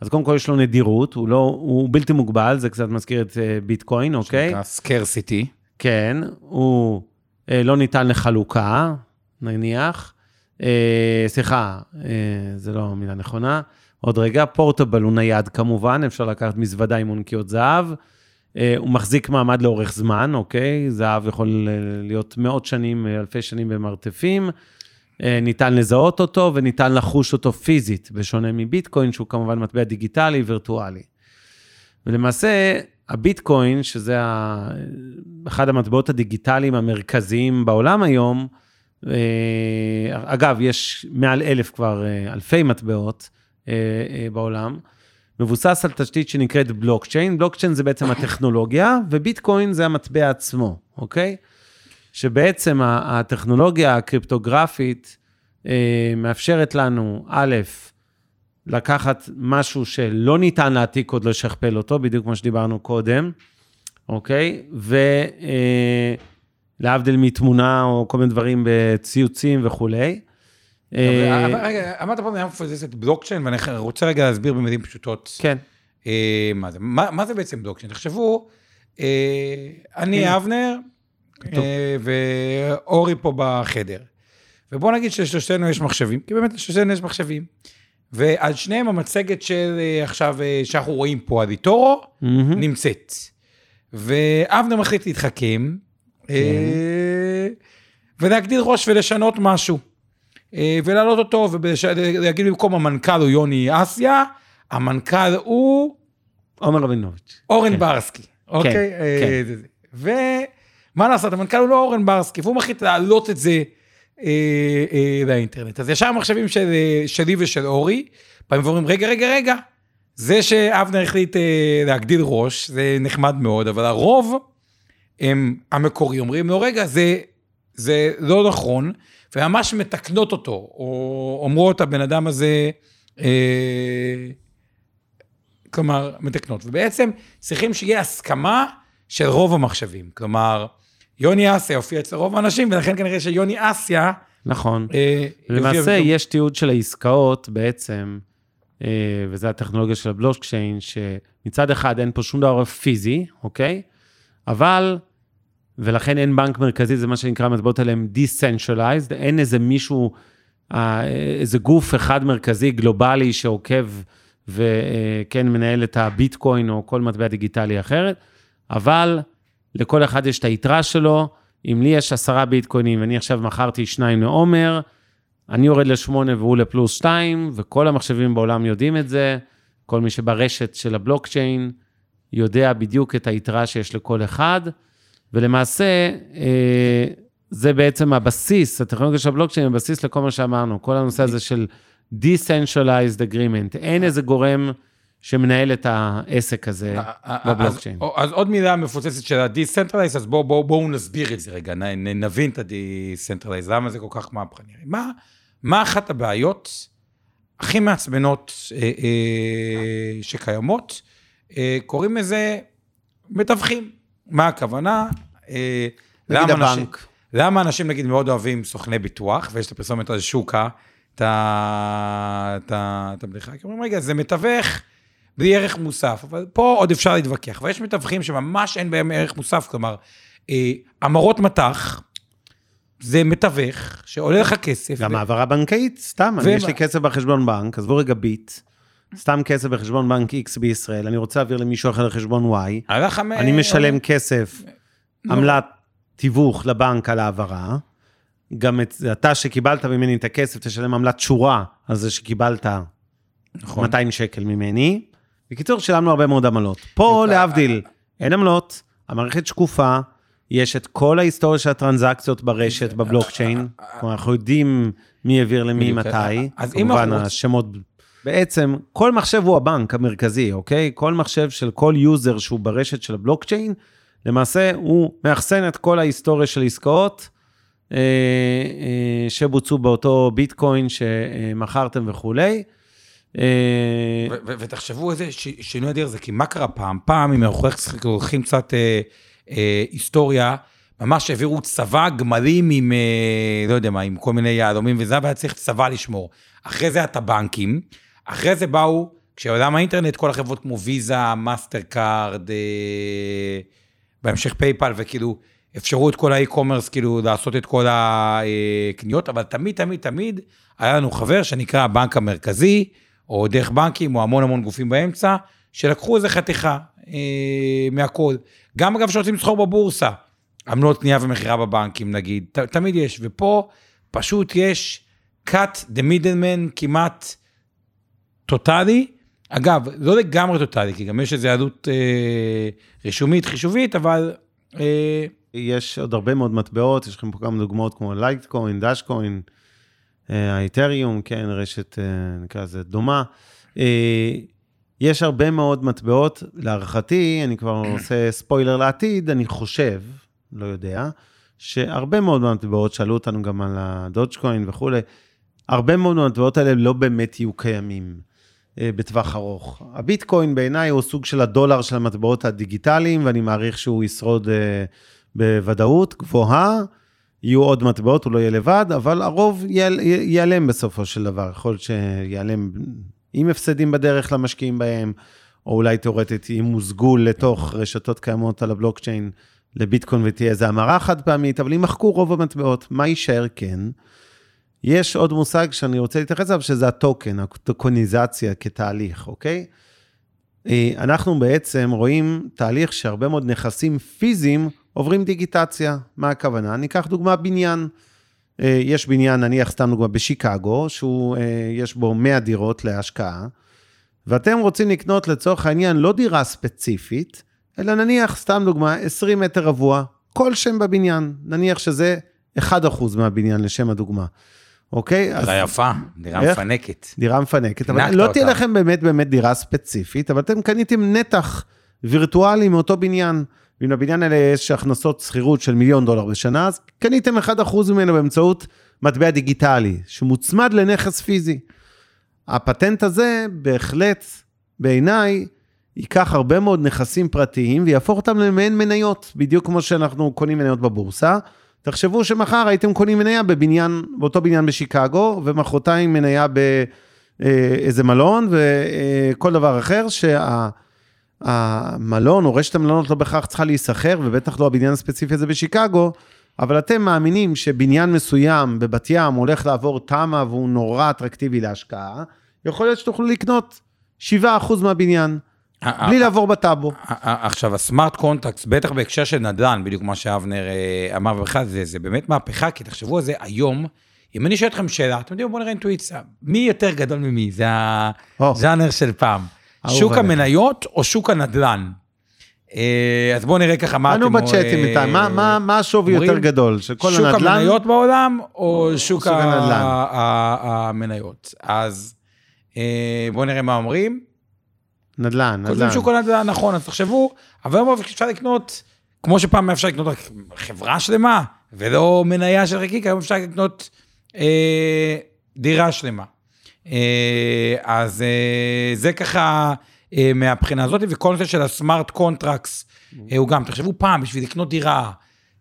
אז קודם כל יש לו נדירות, הוא, לא, הוא בלתי מוגבל, זה קצת מזכיר את אה, ביטקוין, אוקיי? שנקרא scarcity. כן, הוא אה, לא ניתן לחלוקה, נניח. אה, סליחה, אה, זה לא המילה נכונה. עוד רגע, portable הוא נייד כמובן, אפשר לקחת מזוודה עם אונקיות זהב. אה, הוא מחזיק מעמד לאורך זמן, אוקיי? זהב יכול אה, להיות מאות שנים, אה, אלפי שנים במרתפים. ניתן לזהות אותו וניתן לחוש אותו פיזית, בשונה מביטקוין, שהוא כמובן מטבע דיגיטלי, וירטואלי. ולמעשה, הביטקוין, שזה. אחד המטבעות הדיגיטליים המרכזיים בעולם היום, אגב, יש מעל אלף כבר, אלפי מטבעות בעולם, מבוסס על תשתית שנקראת בלוקצ'יין. בלוקצ'יין זה בעצם הטכנולוגיה, וביטקוין זה המטבע עצמו, אוקיי? שבעצם הטכנולוגיה הקריפטוגרפית אה, מאפשרת לנו, א', לקחת משהו שלא ניתן להעתיק עוד לשכפל אותו, בדיוק כמו שדיברנו קודם, אוקיי? ולהבדיל מתמונה או כל מיני דברים בציוצים וכולי. אה, אבל רגע, אמרת פה מילה מפוצצת בלוקצ'יין, ואני רוצה רגע להסביר במילים פשוטות. כן, אה, מה זה, מה, זה בעצם בלוקצ'יין? תחשבו, אה, אני אבנר. אה, ואורי פה בחדר. ובואו נגיד שלשלושתנו יש מחשבים, כי באמת לשלושתנו יש מחשבים. ועל שניהם המצגת של אה, עכשיו, אה, שאנחנו רואים פה מהמם. נמצאת. ואבנר מחליט להתחכם, אה, ולהגדיל ראש ולשנות משהו. אה, ולהעלות אותו, ולהגיד במקום המנכ"ל הוא יוני אסיה, המנכ"ל הוא עומר רבינוביץ'. אורן כן. ברסקי, אוקיי? אה, כן. זה- זה. ומה לעשות, המנכ"ל הוא לא אורן ברסקי, והוא מחליט להעלות את זה אה, אה, לאינטרנט. אז ישר המחשבים של, אה, שלי ושל אורי, באים ואומרים, רגע, רגע, רגע, זה שאבנר החליט אה, להגדיל ראש, זה נחמד מאוד, אבל הרוב הם המקורי, אומרים לו, רגע, זה, זה לא נכון, וממש מתקנות אותו, או אומרות, הבן אדם הזה, אה, כלומר, מתקנות. ובעצם צריכים שיהיה הסכמה של רוב המחשבים. כלומר, יוני אסיה הופיע אצל רוב האנשים, ולכן כנראה שיוני אסיה... נכון. אה, למעשה יש תיעוד של העסקאות בעצם, אה, וזה הטכנולוגיה של הבלוקצ'יין, שמצד אחד אין פה שום דבר פיזי, אוקיי? אבל, ולכן אין בנק מרכזי, זה מה שנקרא, המטבעות האלה הם decentralized, אין איזה מישהו, אה, איזה גוף אחד מרכזי גלובלי שעוקב וכן מנהל את הביטקוין או כל מטבע דיגיטלי אחרת, אבל לכל אחד יש את היתרה שלו. אם לי יש עשרה ביטקוינים ואני עכשיו מכרתי שניים לעומר, אני יורד לשמונה והוא לפלוס שתיים, וכל המחשבים בעולם יודעים את זה. כל מי שברשת של הבלוקצ'יין יודע בדיוק את היתרה שיש לכל אחד, ולמעשה, אה, זה בעצם הבסיס, הטכנולוגיה של הבלוקצ'יין היא הבסיס לכל מה שאמרנו, כל הנושא הזה של Decentralized Agreement. אין איזה גורם שמנהל את העסק הזה בבלוקצ'יין. אז, אז עוד מילה מפוצצת של ה-Decentralize, אז בואו בוא, בוא נסביר את זה רגע, נ, נבין את ה-Decentralize, למה זה כל כך מהפכני. מה, מה אחת הבעיות הכי מעצבנות אה, אה, שקיימות? אה, קוראים לזה מתווכים. מה הכוונה? אה, נגיד למה אנשים, הבנק. למה אנשים נגיד מאוד אוהבים סוכני ביטוח, ויש את הפרסומת על שוקה, את הבדיחה, כי אומרים, רגע, זה מתווך בלי ערך מוסף, אבל פה עוד אפשר להתווכח. ויש מתווכים שממש אין בהם ערך מוסף, כלומר, אה, המרות מטח, זה מתווך שעולה לך כסף. גם ו- העברה בנקאית, סתם, אני, ומה- יש לי כסף בחשבון בנק, עזבו רגע ביט, סתם כסף בחשבון בנק X בישראל, אני רוצה להעביר למישהו אחר לחשבון Y, אני משלם כסף, לא. עמלת תיווך לבנק על העברה, גם את, אתה שקיבלת ממני את הכסף, תשלם עמלת שורה על זה שקיבלת נכון. 200 שקל ממני. בקיצור, שילמנו הרבה מאוד עמלות. פה. להבדיל, אין עמלות, המערכת שקופה, יש את כל ההיסטוריה של הטרנזקציות ברשת, בבלוקצ'יין, כלומר, אנחנו יודעים מי העביר למי. מתי, כמובן השמות, בעצם, כל מחשב הוא הבנק המרכזי, אוקיי? כל מחשב של כל user שהוא ברשת של הבלוקצ'יין, למעשה הוא מאחסן את כל ההיסטוריה של עסקאות אה, אה, שבוצעו באותו ביטקוין שמכרתם וכולי. אה, ותחשבו איזה שינוי אדיר זה, כי מה קרה פעם? פעם, אם אנחנו הולכים קצת אה, אה, היסטוריה, ממש העבירו צבא גמלים עם, אה, לא יודע מה, עם כל מיני יהלומים וזה, והיה צריך צבא לשמור. אחרי זה היה את הבנקים, אחרי זה באו, כשעולם האינטרנט, כל החברות כמו ויזה, מאסטר קארד, אה, בהמשך פייפל, וכאילו, אפשרו את כל ה e-commerce, כאילו, לעשות את כל הקניות, אבל תמיד, תמיד, תמיד, היה לנו חבר שנקרא הבנק המרכזי, או דרך בנקים, או המון המון גופים באמצע, שלקחו איזה חתיכה אה, מהכל. גם אגב, שרוצים לסחור בבורסה, עמלות קנייה ומכירה בבנקים נגיד, ת, תמיד יש, ופה פשוט יש cut the middleman כמעט טוטאלי. אגב, לא לגמרי טוטאלי, כי גם יש איזו עלות אה, רישומית, חישובית, אבל... אה, יש עוד הרבה מאוד מטבעות, יש לכם פה כמה דוגמאות כמו לייטקוין, דאשקוין, אה, האתריום, כן, רשת, אה, נקרא לזה, דומה. אה, יש הרבה מאוד מטבעות, להערכתי, אני כבר עושה ספוילר לעתיד, אני חושב, לא יודע, שהרבה מאוד מהמטבעות, שאלו אותנו גם על הדודג'קוין וכולי, הרבה מאוד מהמטבעות האלה לא באמת יהיו קיימים בטווח ארוך. הביטקוין בעיניי הוא סוג של הדולר של המטבעות הדיגיטליים, ואני מעריך שהוא ישרוד אה, בוודאות גבוהה. יהיו עוד מטבעות, הוא לא יהיה לבד, אבל הרוב ייעל- ייעלם בסופו של דבר. יכול להיות שיעלם עם הפסדים בדרך למשקיעים בהם, או אולי תאורטית ימוזגו לתוך רשתות קיימות על הבלוקצ'יין לביטקוין ותהיה איזו המרה חד פעמית, אבל יימחקו רוב המטבעות. מה יישאר כן? יש עוד מושג שאני רוצה להתייחס אליו, שזה הטוקן, הטוקניזציה כתהליך, אוקיי? אה, אנחנו בעצם רואים תהליך שהרבה מאוד נכסים פיזיים עוברים דיגיטציה. מה הכוונה? ניקח דוגמה בניין. אה, יש בניין, נניח סתם דוגמה בשיקגו, שהוא, אה, יש בו 100 דירות להשקעה, ואתם רוצים לקנות לצורך העניין לא דירה ספציפית, אלא נניח, סתם דוגמה, 20 מטר רבוע, כל שם בבניין, נניח שזה 1% מהבניין לשם הדוגמה. אוקיי? אז דירה יפה, דירה איך? מפנקת. דירה מפנקת, אבל לא תהיה אותה. לכם באמת באמת דירה ספציפית, אבל אתם קניתם נתח וירטואלי מאותו בניין. ואם לבניין האלה יש הכנסות שכירות של מיליון דולר בשנה, אז קניתם 1% ממנו באמצעות מטבע דיגיטלי, שמוצמד לנכס פיזי. הפטנט הזה בהחלט, בעיניי, ייקח הרבה מאוד נכסים פרטיים ויהפוך אותם למעין מניות, בדיוק כמו שאנחנו קונים מניות בבורסה. תחשבו שמחר הייתם קונים מניה בבניין, באותו בניין בשיקגו, ומחרתיים מניה באיזה מלון וכל דבר אחר, שהמלון או רשת המלונות לא בהכרח צריכה להיסחר, ובטח לא הבניין הספציפי הזה בשיקגו, אבל אתם מאמינים שבניין מסוים בבת ים הולך לעבור תמ"א והוא נורא אטרקטיבי להשקעה, יכול להיות שתוכלו לקנות 7% מהבניין, בלי לעבור בטאבו. עכשיו, הסמארט קונטקט, בטח בהקשר של נדל"ן, בדיוק מה שאבנר אה, אמר, ובכלל זה, זה באמת מהפכה, כי תחשבו על זה היום, אם אני שואל אתכם שאלה, אתם יודעים, בואו נראה אינטואיציה, מי יותר גדול ממי? זה. הז'אנר של פעם. שוק. המניות או שוק הנדל"ן? אה, אז בואו נראה ככה מה אתם... אנו בצ'אטים אה, איתי, מה- מה- מה השווי? יותר גדול? של כל שוק הנדל"ן? המניות בעולם, או שוק שוק ה- הנדל"ן. ה- ה- המניות? אז אה, בואו נראה מה אומרים. נדל"ן, כותבים נדל"ן. שוק הנדל"ן, נכון, אז תחשבו, אבל היום אפשר לקנות, כמו שפעם אפשר לקנות רק חברה שלמה, ולא מניה של חלקיק, היום אפשר לקנות אה, דירה שלמה. אה, אז אה, זה ככה אה, מהבחינה הזאת, וכל נושא של ה smart contracts, אה, הוא גם, תחשבו פעם, בשביל לקנות דירה,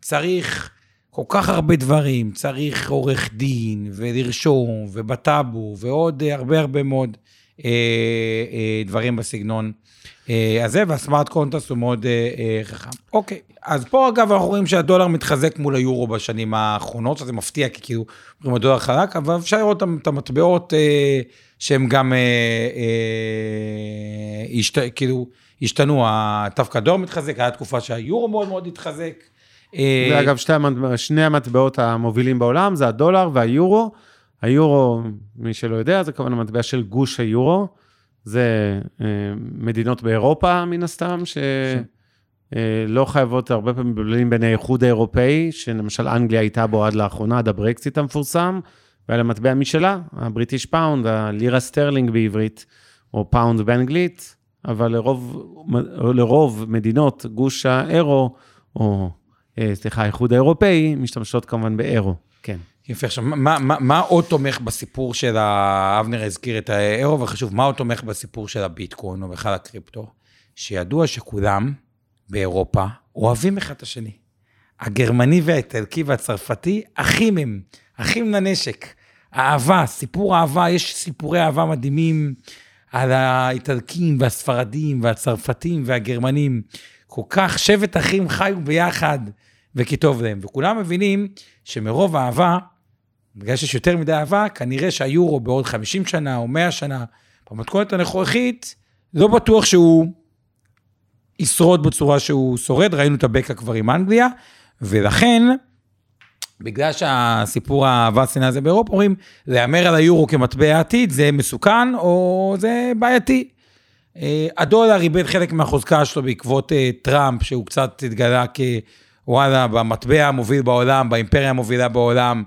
צריך כל כך הרבה דברים, צריך עורך דין, ולרשום, ובטאבו, ועוד אה, הרבה הרבה מאוד דברים בסגנון אה, הזה, וה smart contract הוא מאוד אה, אה, חכם. אוקיי, אז פה אגב אנחנו רואים שהדולר מתחזק מול היורו בשנים האחרונות, שזה מפתיע, כי כאילו, אומרים הדולר חלק, אבל אפשר לראות את המטבעות אה, שהם גם, אה, אה, השת, כאילו, השתנו, דווקא הדולר מתחזק, הייתה תקופה שהיורו מאוד מאוד התחזק. אה, ואגב, שתי המטבעות המובילים בעולם זה הדולר והיורו. היורו, מי שלא יודע, זה כמובן המטבע של גוש היורו. זה אה, מדינות באירופה, מן הסתם, שלא חייבות הרבה פעמים מבלבלים בין האיחוד האירופאי, שלמשל אנגליה הייתה בו עד לאחרונה, עד הברקסיט המפורסם, והיה לה מטבע משלה, ה British pound, הלירה סטרלינג בעברית, או pound באנגלית, אבל לרוב, לרוב מדינות גוש האירו, או אה, סליחה, האיחוד האירופאי, משתמשות כמובן באירו. יפה, עכשיו, מה, מה, מה עוד תומך בסיפור של ה... אבנר הזכיר את האירו, וחשוב, מה עוד תומך בסיפור של הביטקוין, או בכלל הקריפטו? שידוע שכולם באירופה אוהבים אחד את השני. הגרמני והאיטלקי והצרפתי, אחים הם, אחים לנשק. אהבה, סיפור אהבה, יש סיפורי אהבה מדהימים על האיטלקים והספרדים והצרפתים והגרמנים. כל כך שבט אחים חיו ביחד וכי טוב להם. וכולם מבינים שמרוב אהבה, בגלל שיש יותר מדי אהבה, כנראה שהיורו בעוד 50 שנה או 100 שנה, במתכונת הנוכחית, לא בטוח שהוא ישרוד בצורה שהוא שורד, ראינו את הבקע כבר עם אנגליה, ולכן, בגלל שהסיפור האהבה השנאה הזה באירופה, אומרים, להמר על היורו כמטבע העתיד, זה מסוכן או זה בעייתי. אה, הדולר איבד חלק מהחוזקה שלו בעקבות אה, טראמפ, שהוא קצת התגלה כוואלה, במטבע המוביל בעולם, באימפריה המובילה בעולם,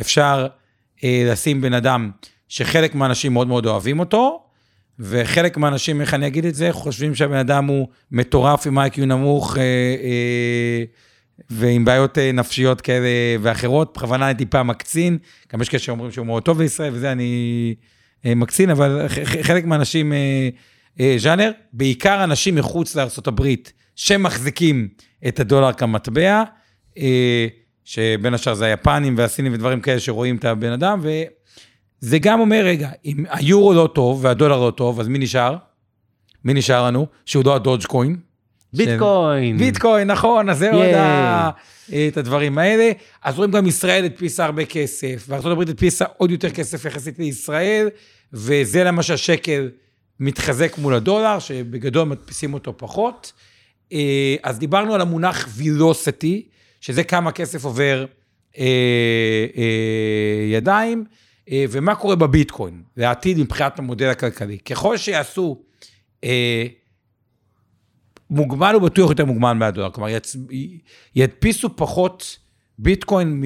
אפשר אה, לשים בן אדם שחלק מהאנשים מאוד מאוד אוהבים אותו, וחלק מהאנשים, איך אני אגיד את זה, חושבים שהבן אדם הוא מטורף עם איי-קיו נמוך אה, אה, ועם בעיות אה, נפשיות כאלה ואחרות, בכוונה אני טיפה מקצין, גם יש כאלה שאומרים שהוא מאוד טוב לישראל וזה, אני אה, מקצין, אבל חלק מהאנשים אה, אה, ז'אנר, בעיקר אנשים מחוץ לארה"ב שמחזיקים את הדולר כמטבע, אה, שבין השאר זה היפנים והסינים ודברים כאלה שרואים את הבן אדם, וזה גם אומר, רגע, אם היורו לא טוב והדולר לא טוב, אז מי נשאר? מי נשאר לנו? שהוא לא הדודג' קוין. ביטקוין. ביטקוין, נכון, אז זה עוד ה... את הדברים האלה. אז רואים גם ישראל הדפיסה הרבה כסף, וארה"ב הדפיסה עוד יותר כסף יחסית לישראל, וזה למה שהשקל מתחזק מול הדולר, שבגדול מדפיסים אותו פחות. אה, אז דיברנו על המונח וילוסיטי, שזה כמה כסף עובר אה, אה, ידיים, אה, ומה קורה בביטקוין, לעתיד מבחינת המודל הכלכלי. ככל שיעשו, אה, מוגבל הוא בטוח יותר מוגבל מהדולר, כלומר יצ... ידפיסו פחות ביטקוין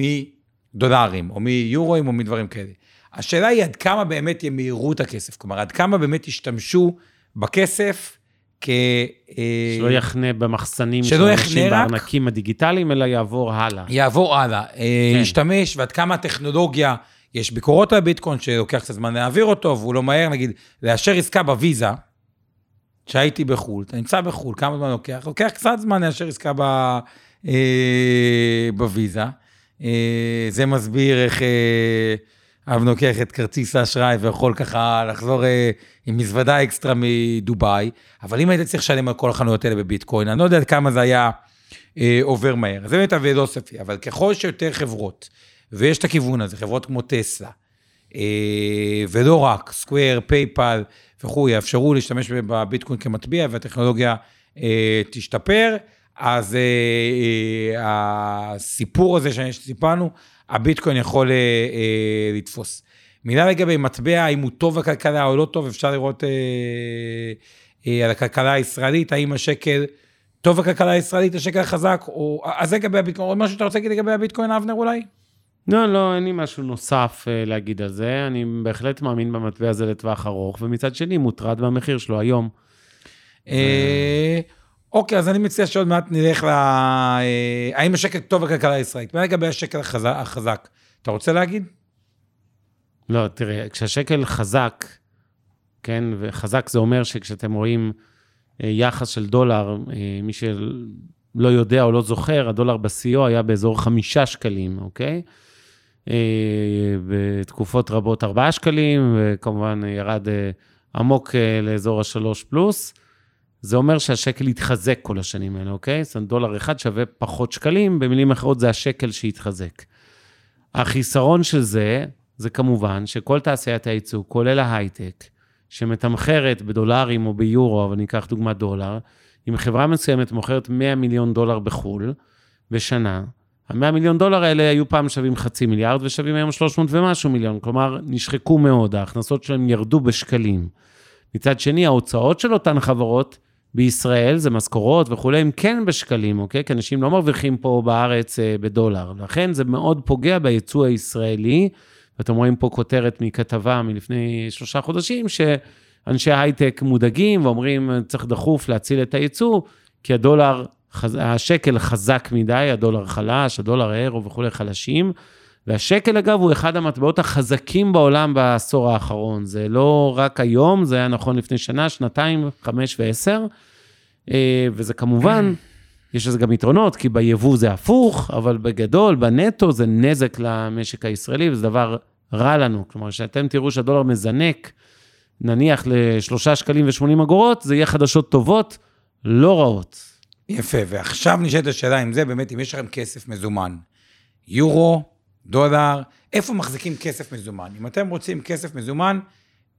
מדולרים, או מיורואים, או מדברים כאלה. השאלה היא עד כמה באמת ימהרו את הכסף, כלומר, עד כמה באמת ישתמשו בכסף כ... אה, שלא יחנה במחסנים של אנשים בארנקים הדיגיטליים, אלא יעבור הלאה. יעבור הלאה. אה, כן. ישתמש, ועד כמה הטכנולוגיה, יש ביקורות על ביטקוין שלוקח קצת זמן להעביר אותו, והוא לא מהר, נגיד, לאשר עסקה בוויזה, שהייתי בחו"ל, אתה נמצא בחו"ל, כמה זמן לוקח? לוקח קצת זמן לאשר עסקה ב, אה, בוויזה. אה, זה מסביר איך... אה, אב לוקח את כרטיס האשראי ויכול ככה לחזור אה, עם מזוודה אקסטרה מדובאי, אבל אם היית צריך לשלם על כל החנויות האלה בביטקוין, אני לא יודע כמה זה היה אה, עובר מהר. זה באמת אבי ספי, אבל ככל שיותר חברות, ויש את הכיוון הזה, חברות כמו טסלה, אה, ולא רק, Square, פייפל וכו', יאפשרו להשתמש בביטקוין כמטבע והטכנולוגיה אה, תשתפר, אז אה, אה, הסיפור הזה שסיפרנו, הביטקוין יכול אה, אה, לתפוס. מילה לגבי מטבע, האם הוא טוב לכלכלה או לא טוב, אפשר לראות אה, אה, על הכלכלה הישראלית, האם השקל טוב לכלכלה הישראלית, השקל חזק, או... אז לגבי הביטקוין. עוד משהו שאתה רוצה להגיד לגבי הביטקוין, אבנר אולי? לא, לא, אין לי משהו נוסף אה, להגיד על זה. אני בהחלט מאמין במטבע הזה לטווח ארוך, ומצד שני מוטרד מהמחיר שלו היום. אוקיי, אז אני מציע שעוד מעט נלך ל... אה, האם השקל טוב בכלכלה הישראלית? מה לגבי השקל החזק? אתה רוצה להגיד? לא, תראה, כשהשקל חזק, כן, וחזק זה אומר שכשאתם רואים אה, יחס של דולר, אה, מי לא יודע או לא זוכר, הדולר בשיאו היה באזור חמישה שקלים, אוקיי? בתקופות רבות ארבעה שקלים, וכמובן ירד עמוק לאזור השלוש פלוס. זה אומר שהשקל התחזק כל השנים האלה, אוקיי? זאת אומרת, דולר אחד שווה פחות שקלים, במילים אחרות זה השקל שהתחזק. החיסרון של זה, זה כמובן שכל תעשיית הייצוא, כולל ההייטק, שמתמחרת בדולרים או ביורו, אבל ניקח דוגמא דולר, אם חברה מסוימת מוכרת 100 מיליון דולר בחו"ל בשנה, ה-100 מיליון דולר האלה היו פעם שווים חצי מיליארד ושווים היום 300 ומשהו מיליון, כלומר, נשחקו מאוד, ההכנסות שלהם ירדו בשקלים. מצד שני, ההוצאות של אותן חברות בישראל, זה משכורות וכולי, הם כן בשקלים, אוקיי? כי אנשים לא מרוויחים פה בארץ אה, בדולר. לכן זה מאוד פוגע ביצוא הישראלי. ואתם רואים פה כותרת מכתבה מלפני שלושה חודשים, שאנשי הייטק מודאגים ואומרים, צריך דחוף להציל את היצוא, כי הדולר, השקל חזק מדי, הדולר חלש, הדולר האירו וכולי חלשים. והשקל, אגב, הוא אחד המטבעות החזקים בעולם בעשור האחרון. זה לא רק היום, זה היה נכון לפני שנה, שנתיים, חמש ועשר. אה, וזה כמובן, יש לזה גם יתרונות, כי ביבוא זה הפוך, אבל בגדול, בנטו זה נזק למשק הישראלי, וזה דבר רע לנו. כלומר, כשאתם תראו שהדולר מזנק, נניח לשלושה שקלים ושמונים אגורות, זה יהיה חדשות טובות, לא רעות. יפה, ועכשיו נשאלת השאלה אם זה באמת, אם יש לכם כסף מזומן, יורו, דולר, איפה מחזיקים כסף מזומן? אם אתם רוצים כסף מזומן,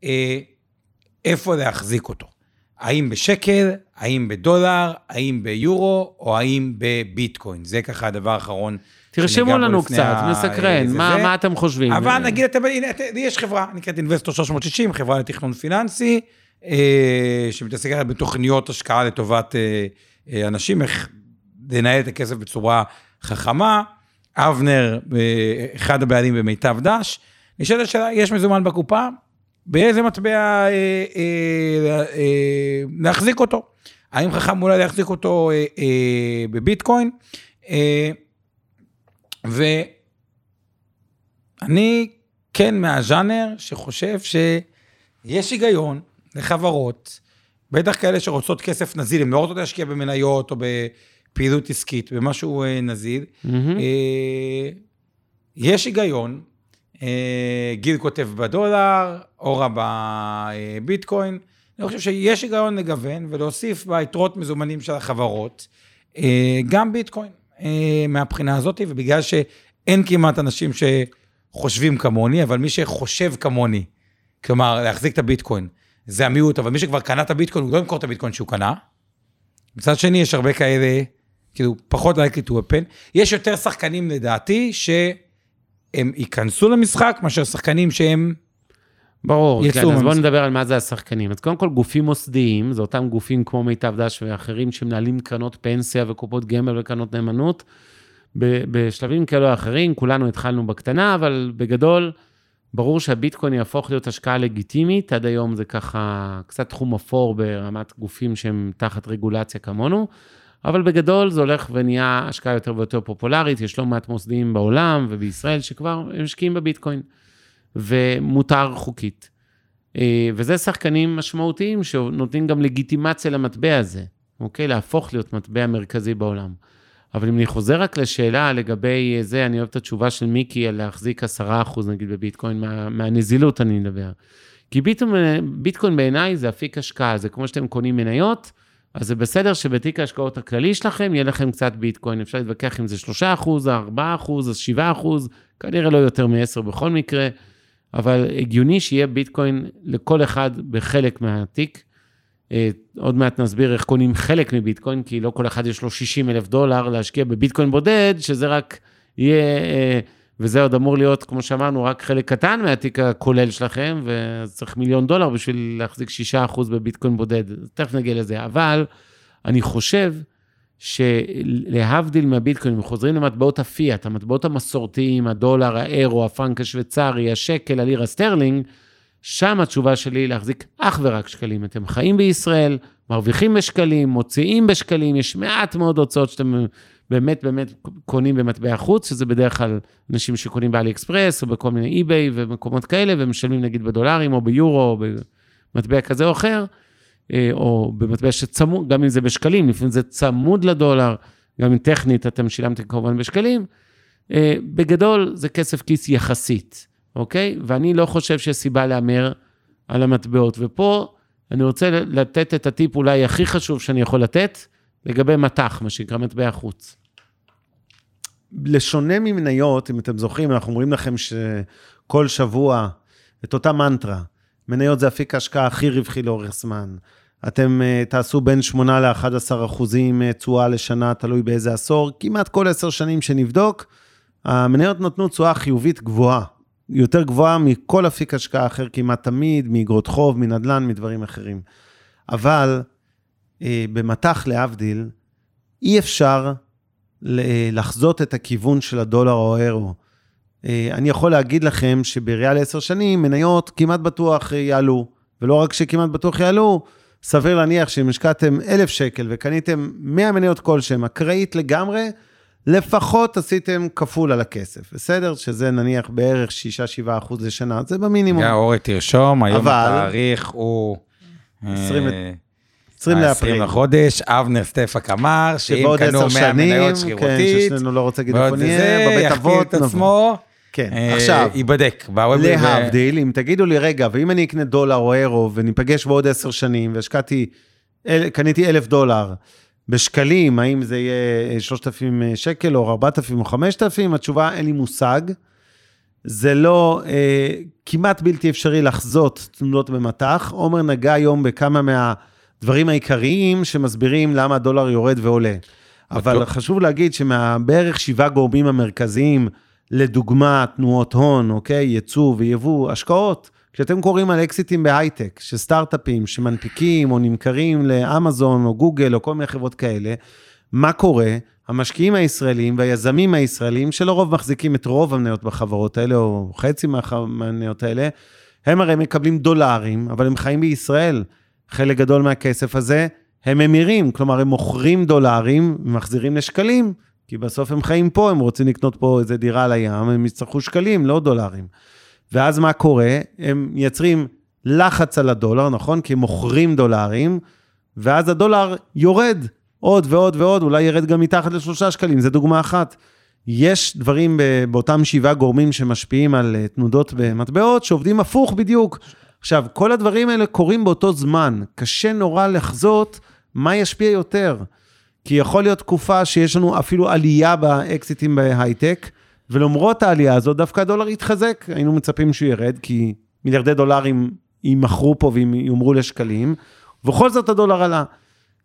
אה, איפה להחזיק אותו? האם בשקל, האם בדולר, האם ביורו, או האם בביטקוין? זה ככה הדבר האחרון. תרשמו לנו קצת, מסקרן, מה, מה אתם חושבים? אבל נגיד, אתם, הנה, יש חברה, נקראת אינבסטור 360, חברה לתכנון פיננסי, אה, שמתעסקת בתוכניות השקעה לטובת אה, אה, אנשים, איך לנהל את הכסף בצורה חכמה. אבנר, אה, אחד הבעלים במיטב דש. נשאלת השאלה, יש מזומן בקופה? באיזה מטבע אה, אה, אה, להחזיק אותו? האם חכם אולי להחזיק אותו אה, אה, בביטקוין? אה, ואני כן מהז'אנר שחושב שיש היגיון לחברות, בטח כאלה שרוצות כסף נזיל, הן לא רוצות להשקיע במניות או בפעילות עסקית, במשהו אה, נזיל. Mm-hmm. אה, יש היגיון אה, גיל כותב בדולר, אורה בביטקוין. אני חושב שיש היגיון לגוון ולהוסיף ביתרות מזומנים של החברות, אה, גם ביטקוין אה, מהבחינה הזאת, ובגלל שאין כמעט אנשים שחושבים כמוני, אבל מי שחושב כמוני, כלומר, להחזיק את הביטקוין, זה המיעוט, אבל מי שכבר קנה את הביטקוין, הוא לא ימכור את הביטקוין שהוא קנה. מצד שני, יש הרבה כאלה, כאילו, פחות likely to happen. יש יותר שחקנים לדעתי, ש... הם ייכנסו למשחק מאשר שחקנים שהם... ברור, כן, אז בואו נדבר על מה זה השחקנים. אז קודם כל, גופים מוסדיים, זה אותם גופים כמו מיטב דש ואחרים שמנהלים קרנות פנסיה וקופות גמל וקרנות נאמנות. בשלבים כאלו או אחרים, כולנו התחלנו בקטנה, אבל בגדול, ברור שהביטקוין יהפוך להיות השקעה לגיטימית, עד היום זה ככה קצת תחום אפור ברמת גופים שהם תחת רגולציה כמונו. אבל בגדול זה הולך ונהיה השקעה יותר ויותר פופולרית, יש לא מעט מוסדים בעולם ובישראל שכבר משקיעים בביטקוין, ומותר חוקית. אה, וזה שחקנים משמעותיים שנותנים גם לגיטימציה למטבע הזה, אוקיי? להפוך להיות מטבע מרכזי בעולם. אבל אם אני חוזר רק לשאלה לגבי זה, אני אוהב את התשובה של מיקי על להחזיק 10% נגיד בביטקוין, מה, מהנזילות אני מדבר. כי ביטקוין, ביטקוין בעיניי זה אפיק השקעה, זה כמו שאתם קונים מניות, אז זה בסדר שבתיק ההשקעות הכללי שלכם יהיה לכם קצת ביטקוין, אפשר להתווכח אם זה 3 אחוז, 4 אחוז, 7 אחוז, כנראה לא יותר מ-10 בכל מקרה, אבל הגיוני שיהיה ביטקוין לכל אחד בחלק מהתיק. אה, עוד מעט נסביר איך קונים חלק מביטקוין, כי לא כל אחד יש לו 60 אלף דולר להשקיע בביטקוין בודד, שזה רק יהיה... וזה עוד אמור להיות, כמו שאמרנו, רק חלק קטן מהתיק הכולל שלכם, וצריך מיליון דולר בשביל להחזיק 6% בביטקוין בודד. תכף נגיע לזה. אבל אני חושב שלהבדיל מהביטקוין, אם חוזרים למטבעות הפיאט, המטבעות המסורתיים, הדולר, האירו, הפרנק השוויצרי, השקל, הלירה סטרלינג, שם התשובה שלי להחזיק אך ורק שקלים. אתם חיים בישראל, מרוויחים בשקלים, מוציאים בשקלים, יש מעט מאוד הוצאות שאתם באמת באמת קונים במטבע חוץ, שזה בדרך כלל אנשים שקונים באלי אקספרס, או בכל מיני אי-ביי ומקומות כאלה, ומשלמים נגיד בדולרים, או ביורו, או במטבע כזה או אחר, אה, או במטבע שצמוד, גם אם זה בשקלים, לפעמים זה צמוד לדולר, גם אם טכנית אתם שילמתם כמובן בשקלים, אה, בגדול זה כסף כיס יחסית, אוקיי? ואני לא חושב שיש סיבה להמר על המטבעות. ופה אני רוצה לתת את הטיפ אולי הכי חשוב שאני יכול לתת, לגבי מטח, מה שנקרא מטבע חוץ. לשונה ממניות, אם אתם זוכרים, אנחנו אומרים לכם שכל שבוע את אותה מנטרה, מניות זה אפיק ההשקעה הכי רווחי לאורך זמן. אתם uh, תעשו בין 8 ל-11 אחוזים uh, תשואה לשנה, תלוי באיזה עשור. כמעט כל עשר שנים שנבדוק, המניות נתנו תשואה חיובית גבוהה. יותר גבוהה מכל אפיק השקעה אחר כמעט תמיד, מאגרות חוב, מנדל"ן, מדברים אחרים. אבל במטח להבדיל, אי אפשר לחזות את הכיוון של הדולר או האירו. אני יכול להגיד לכם שבריאה לעשר שנים, מניות כמעט בטוח יעלו. ולא רק שכמעט בטוח יעלו, סביר להניח שאם השקעתם 1,000 שקל וקניתם 100 מניות כלשהם, אקראית לגמרי, לפחות עשיתם כפול על הכסף, בסדר? שזה נניח בערך 6-7 אחוז לשנה, זה במינימום. יא, אורי, תרשום, היום אבל... התאריך הוא... 20, 20 לאפריל. 20 לחודש, אבנר סטפק אמר, שאם קנו 100 מניות שרירותית, כן, ששנינו לא רוצה להגיד איפה נהיה, בבית אבות, נבוא. כן, אה, עכשיו, ייבדק. להבדיל, אם תגידו לי, רגע, ואם אני אקנה דולר או אירו וניפגש בעוד עשר שנים, והשקעתי, קניתי אלף דולר בשקלים, האם זה יהיה 3,000 שקל או 4,000 או 5,000? התשובה, אין לי מושג. זה לא, אה, כמעט בלתי אפשרי לחזות תנודות במטח. עומר נגע היום בכמה מהדברים העיקריים שמסבירים למה הדולר יורד ועולה. אבל חשוב להגיד שמבערך שבעה גורמים המרכזיים, לדוגמה, תנועות הון, אוקיי? ייצוא ויבוא, השקעות. כשאתם קוראים על אקזיטים בהייטק, שסטארט-אפים שמנפיקים או נמכרים לאמזון או גוגל או כל מיני חברות כאלה, מה קורה? המשקיעים הישראלים והיזמים הישראלים, שלרוב מחזיקים את רוב המניות בחברות האלה, או חצי מהמניות האלה, הם הרי מקבלים דולרים, אבל הם חיים בישראל. חלק גדול מהכסף הזה הם ממירים, כלומר, הם מוכרים דולרים ומחזירים לשקלים. כי בסוף הם חיים פה, הם רוצים לקנות פה איזה דירה על הים, הם יצטרכו שקלים, לא דולרים. ואז מה קורה? הם מייצרים לחץ על הדולר, נכון? כי הם מוכרים דולרים, ואז הדולר יורד עוד ועוד ועוד, אולי ירד גם מתחת לשלושה שקלים, זו דוגמה אחת. יש דברים באותם שבעה גורמים שמשפיעים על אה, תנודות במטבעות, שעובדים הפוך בדיוק. עכשיו, כל הדברים האלה קורים באותו זמן. קשה נורא לחזות מה ישפיע יותר. כי יכול להיות תקופה שיש לנו אפילו עלייה באקזיטים בהייטק, ולמרות העלייה הזאת, דווקא הדולר יתחזק. היינו מצפים שהוא ירד, כי מיליארדי דולרים יימכרו פה והם יאמרו לשקלים, ובכל זאת הדולר עלה.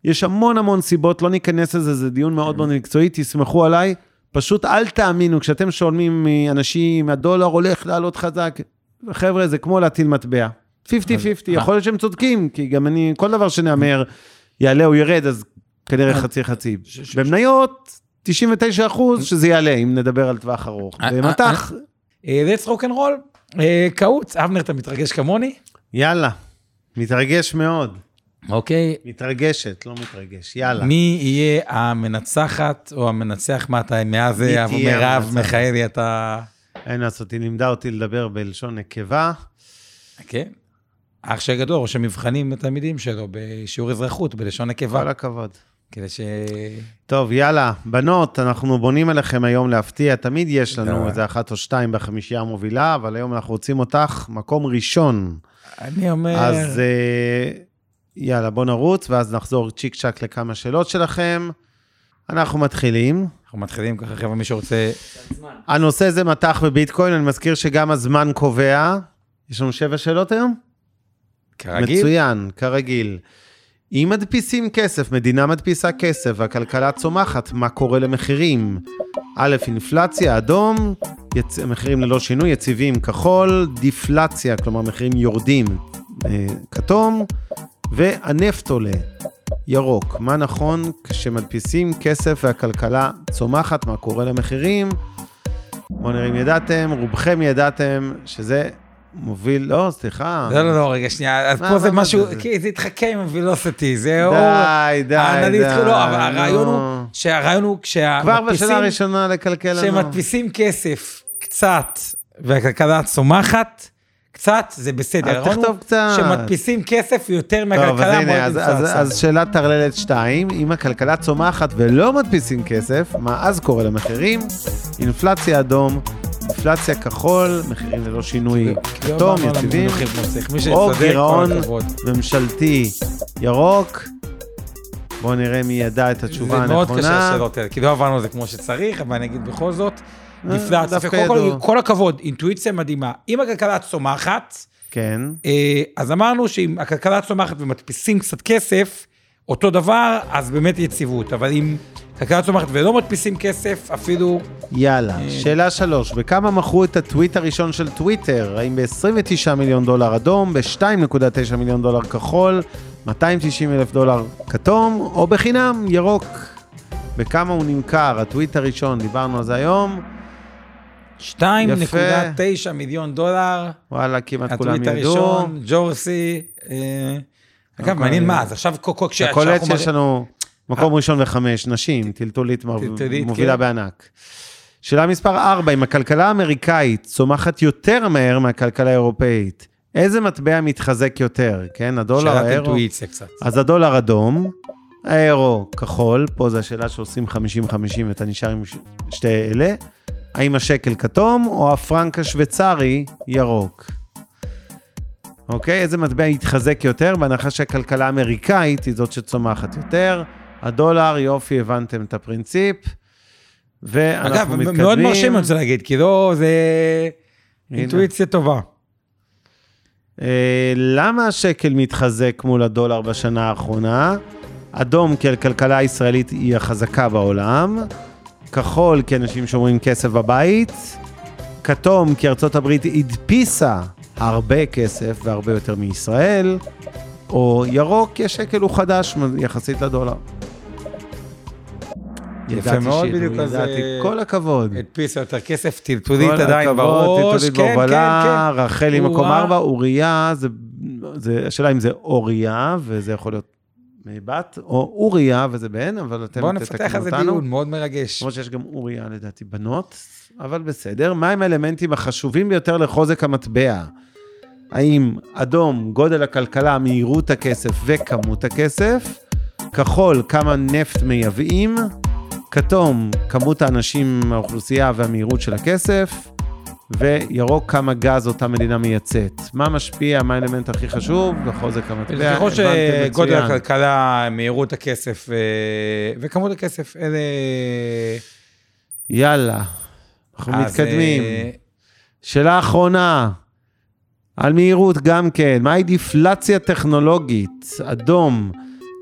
יש המון המון סיבות, לא ניכנס לזה, זה דיון מאוד מאוד מקצועי, תסמכו עליי. פשוט אל תאמינו, כשאתם שואלים מאנשים, הדולר הולך לעלות חזק, חבר'ה, זה כמו להטיל מטבע. 50-50, יכול להיות שהם צודקים, כי גם אני, כל דבר שנאמר, יעלה או ירד, אז כנראה חצי חצי. במניות, 99 אחוז שזה יעלה, אם נדבר על טווח ארוך. אה, במטח... אה, Let's rock and roll. קעוץ, אבנר, אתה מתרגש כמוני? יאללה, מתרגש מאוד. אוקיי. מתרגשת, לא מתרגש, יאללה. מי יהיה המנצחת או המנצח, מה אתה, מאז מרב מיכאלי אתה... אין לעשות, היא לימדה אותי לדבר בלשון נקבה. כן. אח שגדול, ראש המבחנים לתלמידים שלו בשיעור אזרחות בלשון נקבה. כל הכבוד. כדי ש... טוב, יאללה, בנות, אנחנו בונים עליכם היום להפתיע, תמיד יש לנו איזה אחת או שתיים בחמישייה המובילה, אבל היום אנחנו רוצים אותך מקום ראשון. אני אומר... אז אה, יאללה, בוא נרוץ, ואז נחזור צ'יק צ'אק לכמה שאלות שלכם. אנחנו מתחילים. אנחנו מתחילים ככה, חבר'ה, מי שרוצה... הנושא זה מטח בביטקוין, אני מזכיר שגם הזמן קובע. יש לנו שבע שאלות היום? כרגיל. מצוין, כרגיל. אם מדפיסים כסף, מדינה מדפיסה כסף והכלכלה צומחת, מה קורה למחירים? א', אינפלציה, אדום, יצ... מחירים ללא שינוי, יציבים, כחול, דיפלציה, כלומר מחירים יורדים, אה, כתום, והנפט עולה, ירוק. מה נכון כשמדפיסים כסף והכלכלה צומחת, מה קורה למחירים? בואו נראה אם ידעתם, רובכם ידעתם שזה מוביל, לא, סליחה. לא, לא, לא, רגע, שנייה, אז פה זה משהו, כי זה התחכה עם הווילוסיטי, זה אור. די, די, די. לא, הרעיון הוא, שהרעיון הוא כשהמדפיסים... כבר בשנה הראשונה לקלקל לנו. כשמדפיסים כסף קצת, והכלכלה צומחת, קצת זה בסדר. אז תכתוב קצת. שמדפיסים כסף יותר טוב, אז מהכלכלה, הנה, אז, אז. אז שאלת טרללת 2, אם הכלכלה צומחת ולא מדפיסים כסף, מה אז קורה למחירים? אינפלציה אדום, אינפלציה כחול, מחירים ללא שינוי לא כתום, על יציבים, או גירעון. ממשלתי ירוק. בואו נראה מי ידע את התשובה זה מאוד קשה הנכונה. השאלות האלה, כי לא עברנו על זה כמו שצריך, אבל אני אגיד בכל זאת, נפלא. כל, ידעו. כל הכבוד, אינטואיציה מדהימה. אם הכלכלה צומחת, כן, אה, אז אמרנו שאם הכלכלה צומחת ומדפיסים קצת כסף, אותו דבר, אז באמת יציבות. אבל אם הכלכלה צומחת ולא מדפיסים כסף, אפילו... יאללה. אה. שאלה שלוש, בכמה מכרו את הטוויט הראשון של טוויטר? האם ב-29 מיליון דולר אדום, ב-2.9 מיליון דולר כחול, 290 אלף דולר כתום, או בחינם ירוק? בכמה הוא נמכר, הטוויט הראשון, דיברנו על זה היום, 2.9 מיליון דולר, וואלה, כמעט כולם הטוויט ידעו. הראשון, ג'ורסי. אה, אגב, מעניין מה, אז עכשיו כשאנחנו שיש לנו מקום ראשון וחמש, נשים, טלטולית מובילה כן. בענק. שאלה מספר 4, אם הכלכלה האמריקאית צומחת יותר מהר מהכלכלה האירופאית, איזה מטבע מתחזק יותר, כן? הדולר, שאלת האירו? אינטואיציה קצת. אז הדולר אדום, האירו כחול, פה זו השאלה שעושים 50-50 ואתה נשאר עם שתי אלה. האם השקל כתום או הפרנק השוויצרי ירוק? אוקיי, איזה מטבע יתחזק יותר, בהנחה שהכלכלה האמריקאית היא זאת שצומחת יותר. הדולר, יופי, הבנתם את הפרינציפ. ואנחנו אגב, מתקדמים. מאוד מרשים אני רוצה להגיד, כי לא, זה הנה. אינטואיציה טובה. אה, למה השקל מתחזק מול הדולר בשנה האחרונה? אדום, כי הכלכלה הישראלית היא החזקה בעולם. כחול, כי אנשים שומרים כסף בבית. כתום, כי ארצות הברית הדפיסה הרבה כסף והרבה יותר מישראל. או ירוק, כי השקל הוא חדש יחסית לדולר. יפה מאוד, בדיוק, אז, ידעתי. אה, כל הכבוד. הדפיסה יותר כסף, טלטולית עדיין בראש. טלטולית כן, בהובלה, כן, רחלי מקום. ארבע, אוריה, זה, השאלה אם זה אוריה, וזה יכול להיות בת, או אוריה, וזה בן, אבל. אתם בואו תתקנו נפתח על זה אותנו. דיון מאוד מרגש. למרות שיש גם אוריה לדעתי בנות, אבל בסדר. מהם האלמנטים החשובים ביותר לחוזק המטבע? האם אדום, גודל הכלכלה, מהירות הכסף וכמות הכסף? כחול, כמה נפט מייבאים? כתום, כמות האנשים מהאוכלוסייה והמהירות של הכסף? וירוק, כמה גז אותה מדינה מייצאת. מה משפיע, מה האלמנט הכי חשוב בחוזק המטבע? ככל שגודל. הכלכלה, מהירות הכסף אה, וכמות הכסף, אלה... יאללה, אנחנו מתקדמים. אה, שאלה אחרונה, על מהירות גם כן, מהי דיפלציה טכנולוגית? אדום,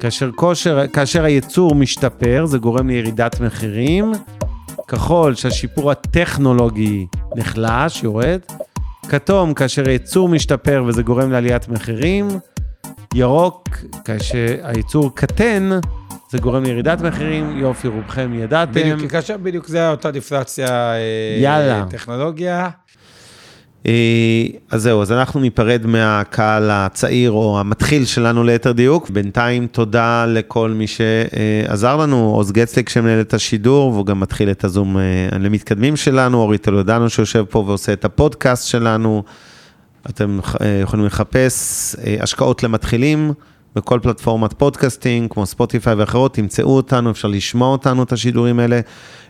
כאשר, כושר, כאשר הייצור משתפר, זה גורם לירידת מחירים. כחול, שהשיפור הטכנולוגי נחלש, יורד. כתום, כאשר הייצור משתפר וזה גורם לעליית מחירים. ירוק, כאשר הייצור קטן, זה גורם לירידת מחירים. יופי, רובכם ידעתם. בדיוק, כאשר בדיוק זה אותה דיפלציה אה, יאללה. טכנולוגיה. אה, אז זהו, אז אנחנו ניפרד מהקהל הצעיר או המתחיל שלנו ליתר דיוק. בינתיים תודה לכל מי שעזר לנו, עוז גצליק שמנהל את השידור, והוא גם מתחיל את הזום אה, למתקדמים שלנו, אורי טולדנו שיושב פה ועושה את הפודקאסט שלנו. אתם אה, יכולים לחפש השקעות למתחילים בכל פלטפורמת podcasting, כמו ספוטיפיי ואחרות, תמצאו אותנו, אפשר לשמוע אותנו, את השידורים האלה.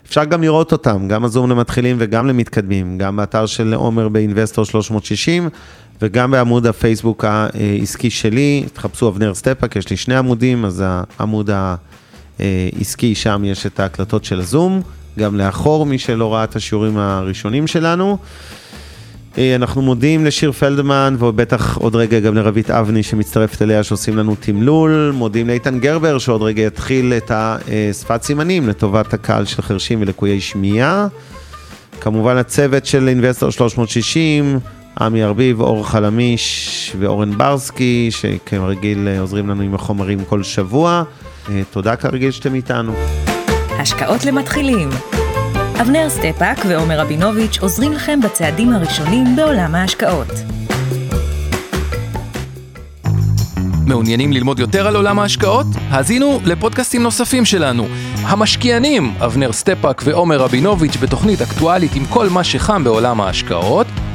אפשר גם לראות אותם, גם הזום למתחילים וגם למתקדמים, גם באתר של עומר ב Investor 360, וגם בעמוד הפייסבוק העסקי שלי, תחפשו אבנר סטפאק, יש לי שני עמודים, אז העמוד העסקי, שם יש את ההקלטות של הזום, גם לאחור, מי שלא ראה את השיעורים הראשונים שלנו. אה, אנחנו מודים לשיר פלדמן, ובטח עוד רגע גם לרבית אבני שמצטרפת אליה, שעושים לנו תמלול. מודים לאיתן גרבר, שעוד רגע יתחיל את השפת סימנים לטובת הקהל של חרשים ולקויי שמיעה. כמובן הצוות של אינבסטור 360, עמי ארביב, אור חלמיש ואורן ברסקי, שכרגיל עוזרים לנו עם החומרים כל שבוע. אה, תודה כרגיל שאתם איתנו. השקעות למתחילים. אבנר סטפאק ועומר רבינוביץ' עוזרים לכם בצעדים הראשונים בעולם ההשקעות. מעוניינים ללמוד יותר על עולם ההשקעות? האזינו לפודקאסטים נוספים שלנו. המשקיענים, אבנר סטפאק ועומר רבינוביץ' בתוכנית אקטואלית עם כל מה שחם בעולם ההשקעות.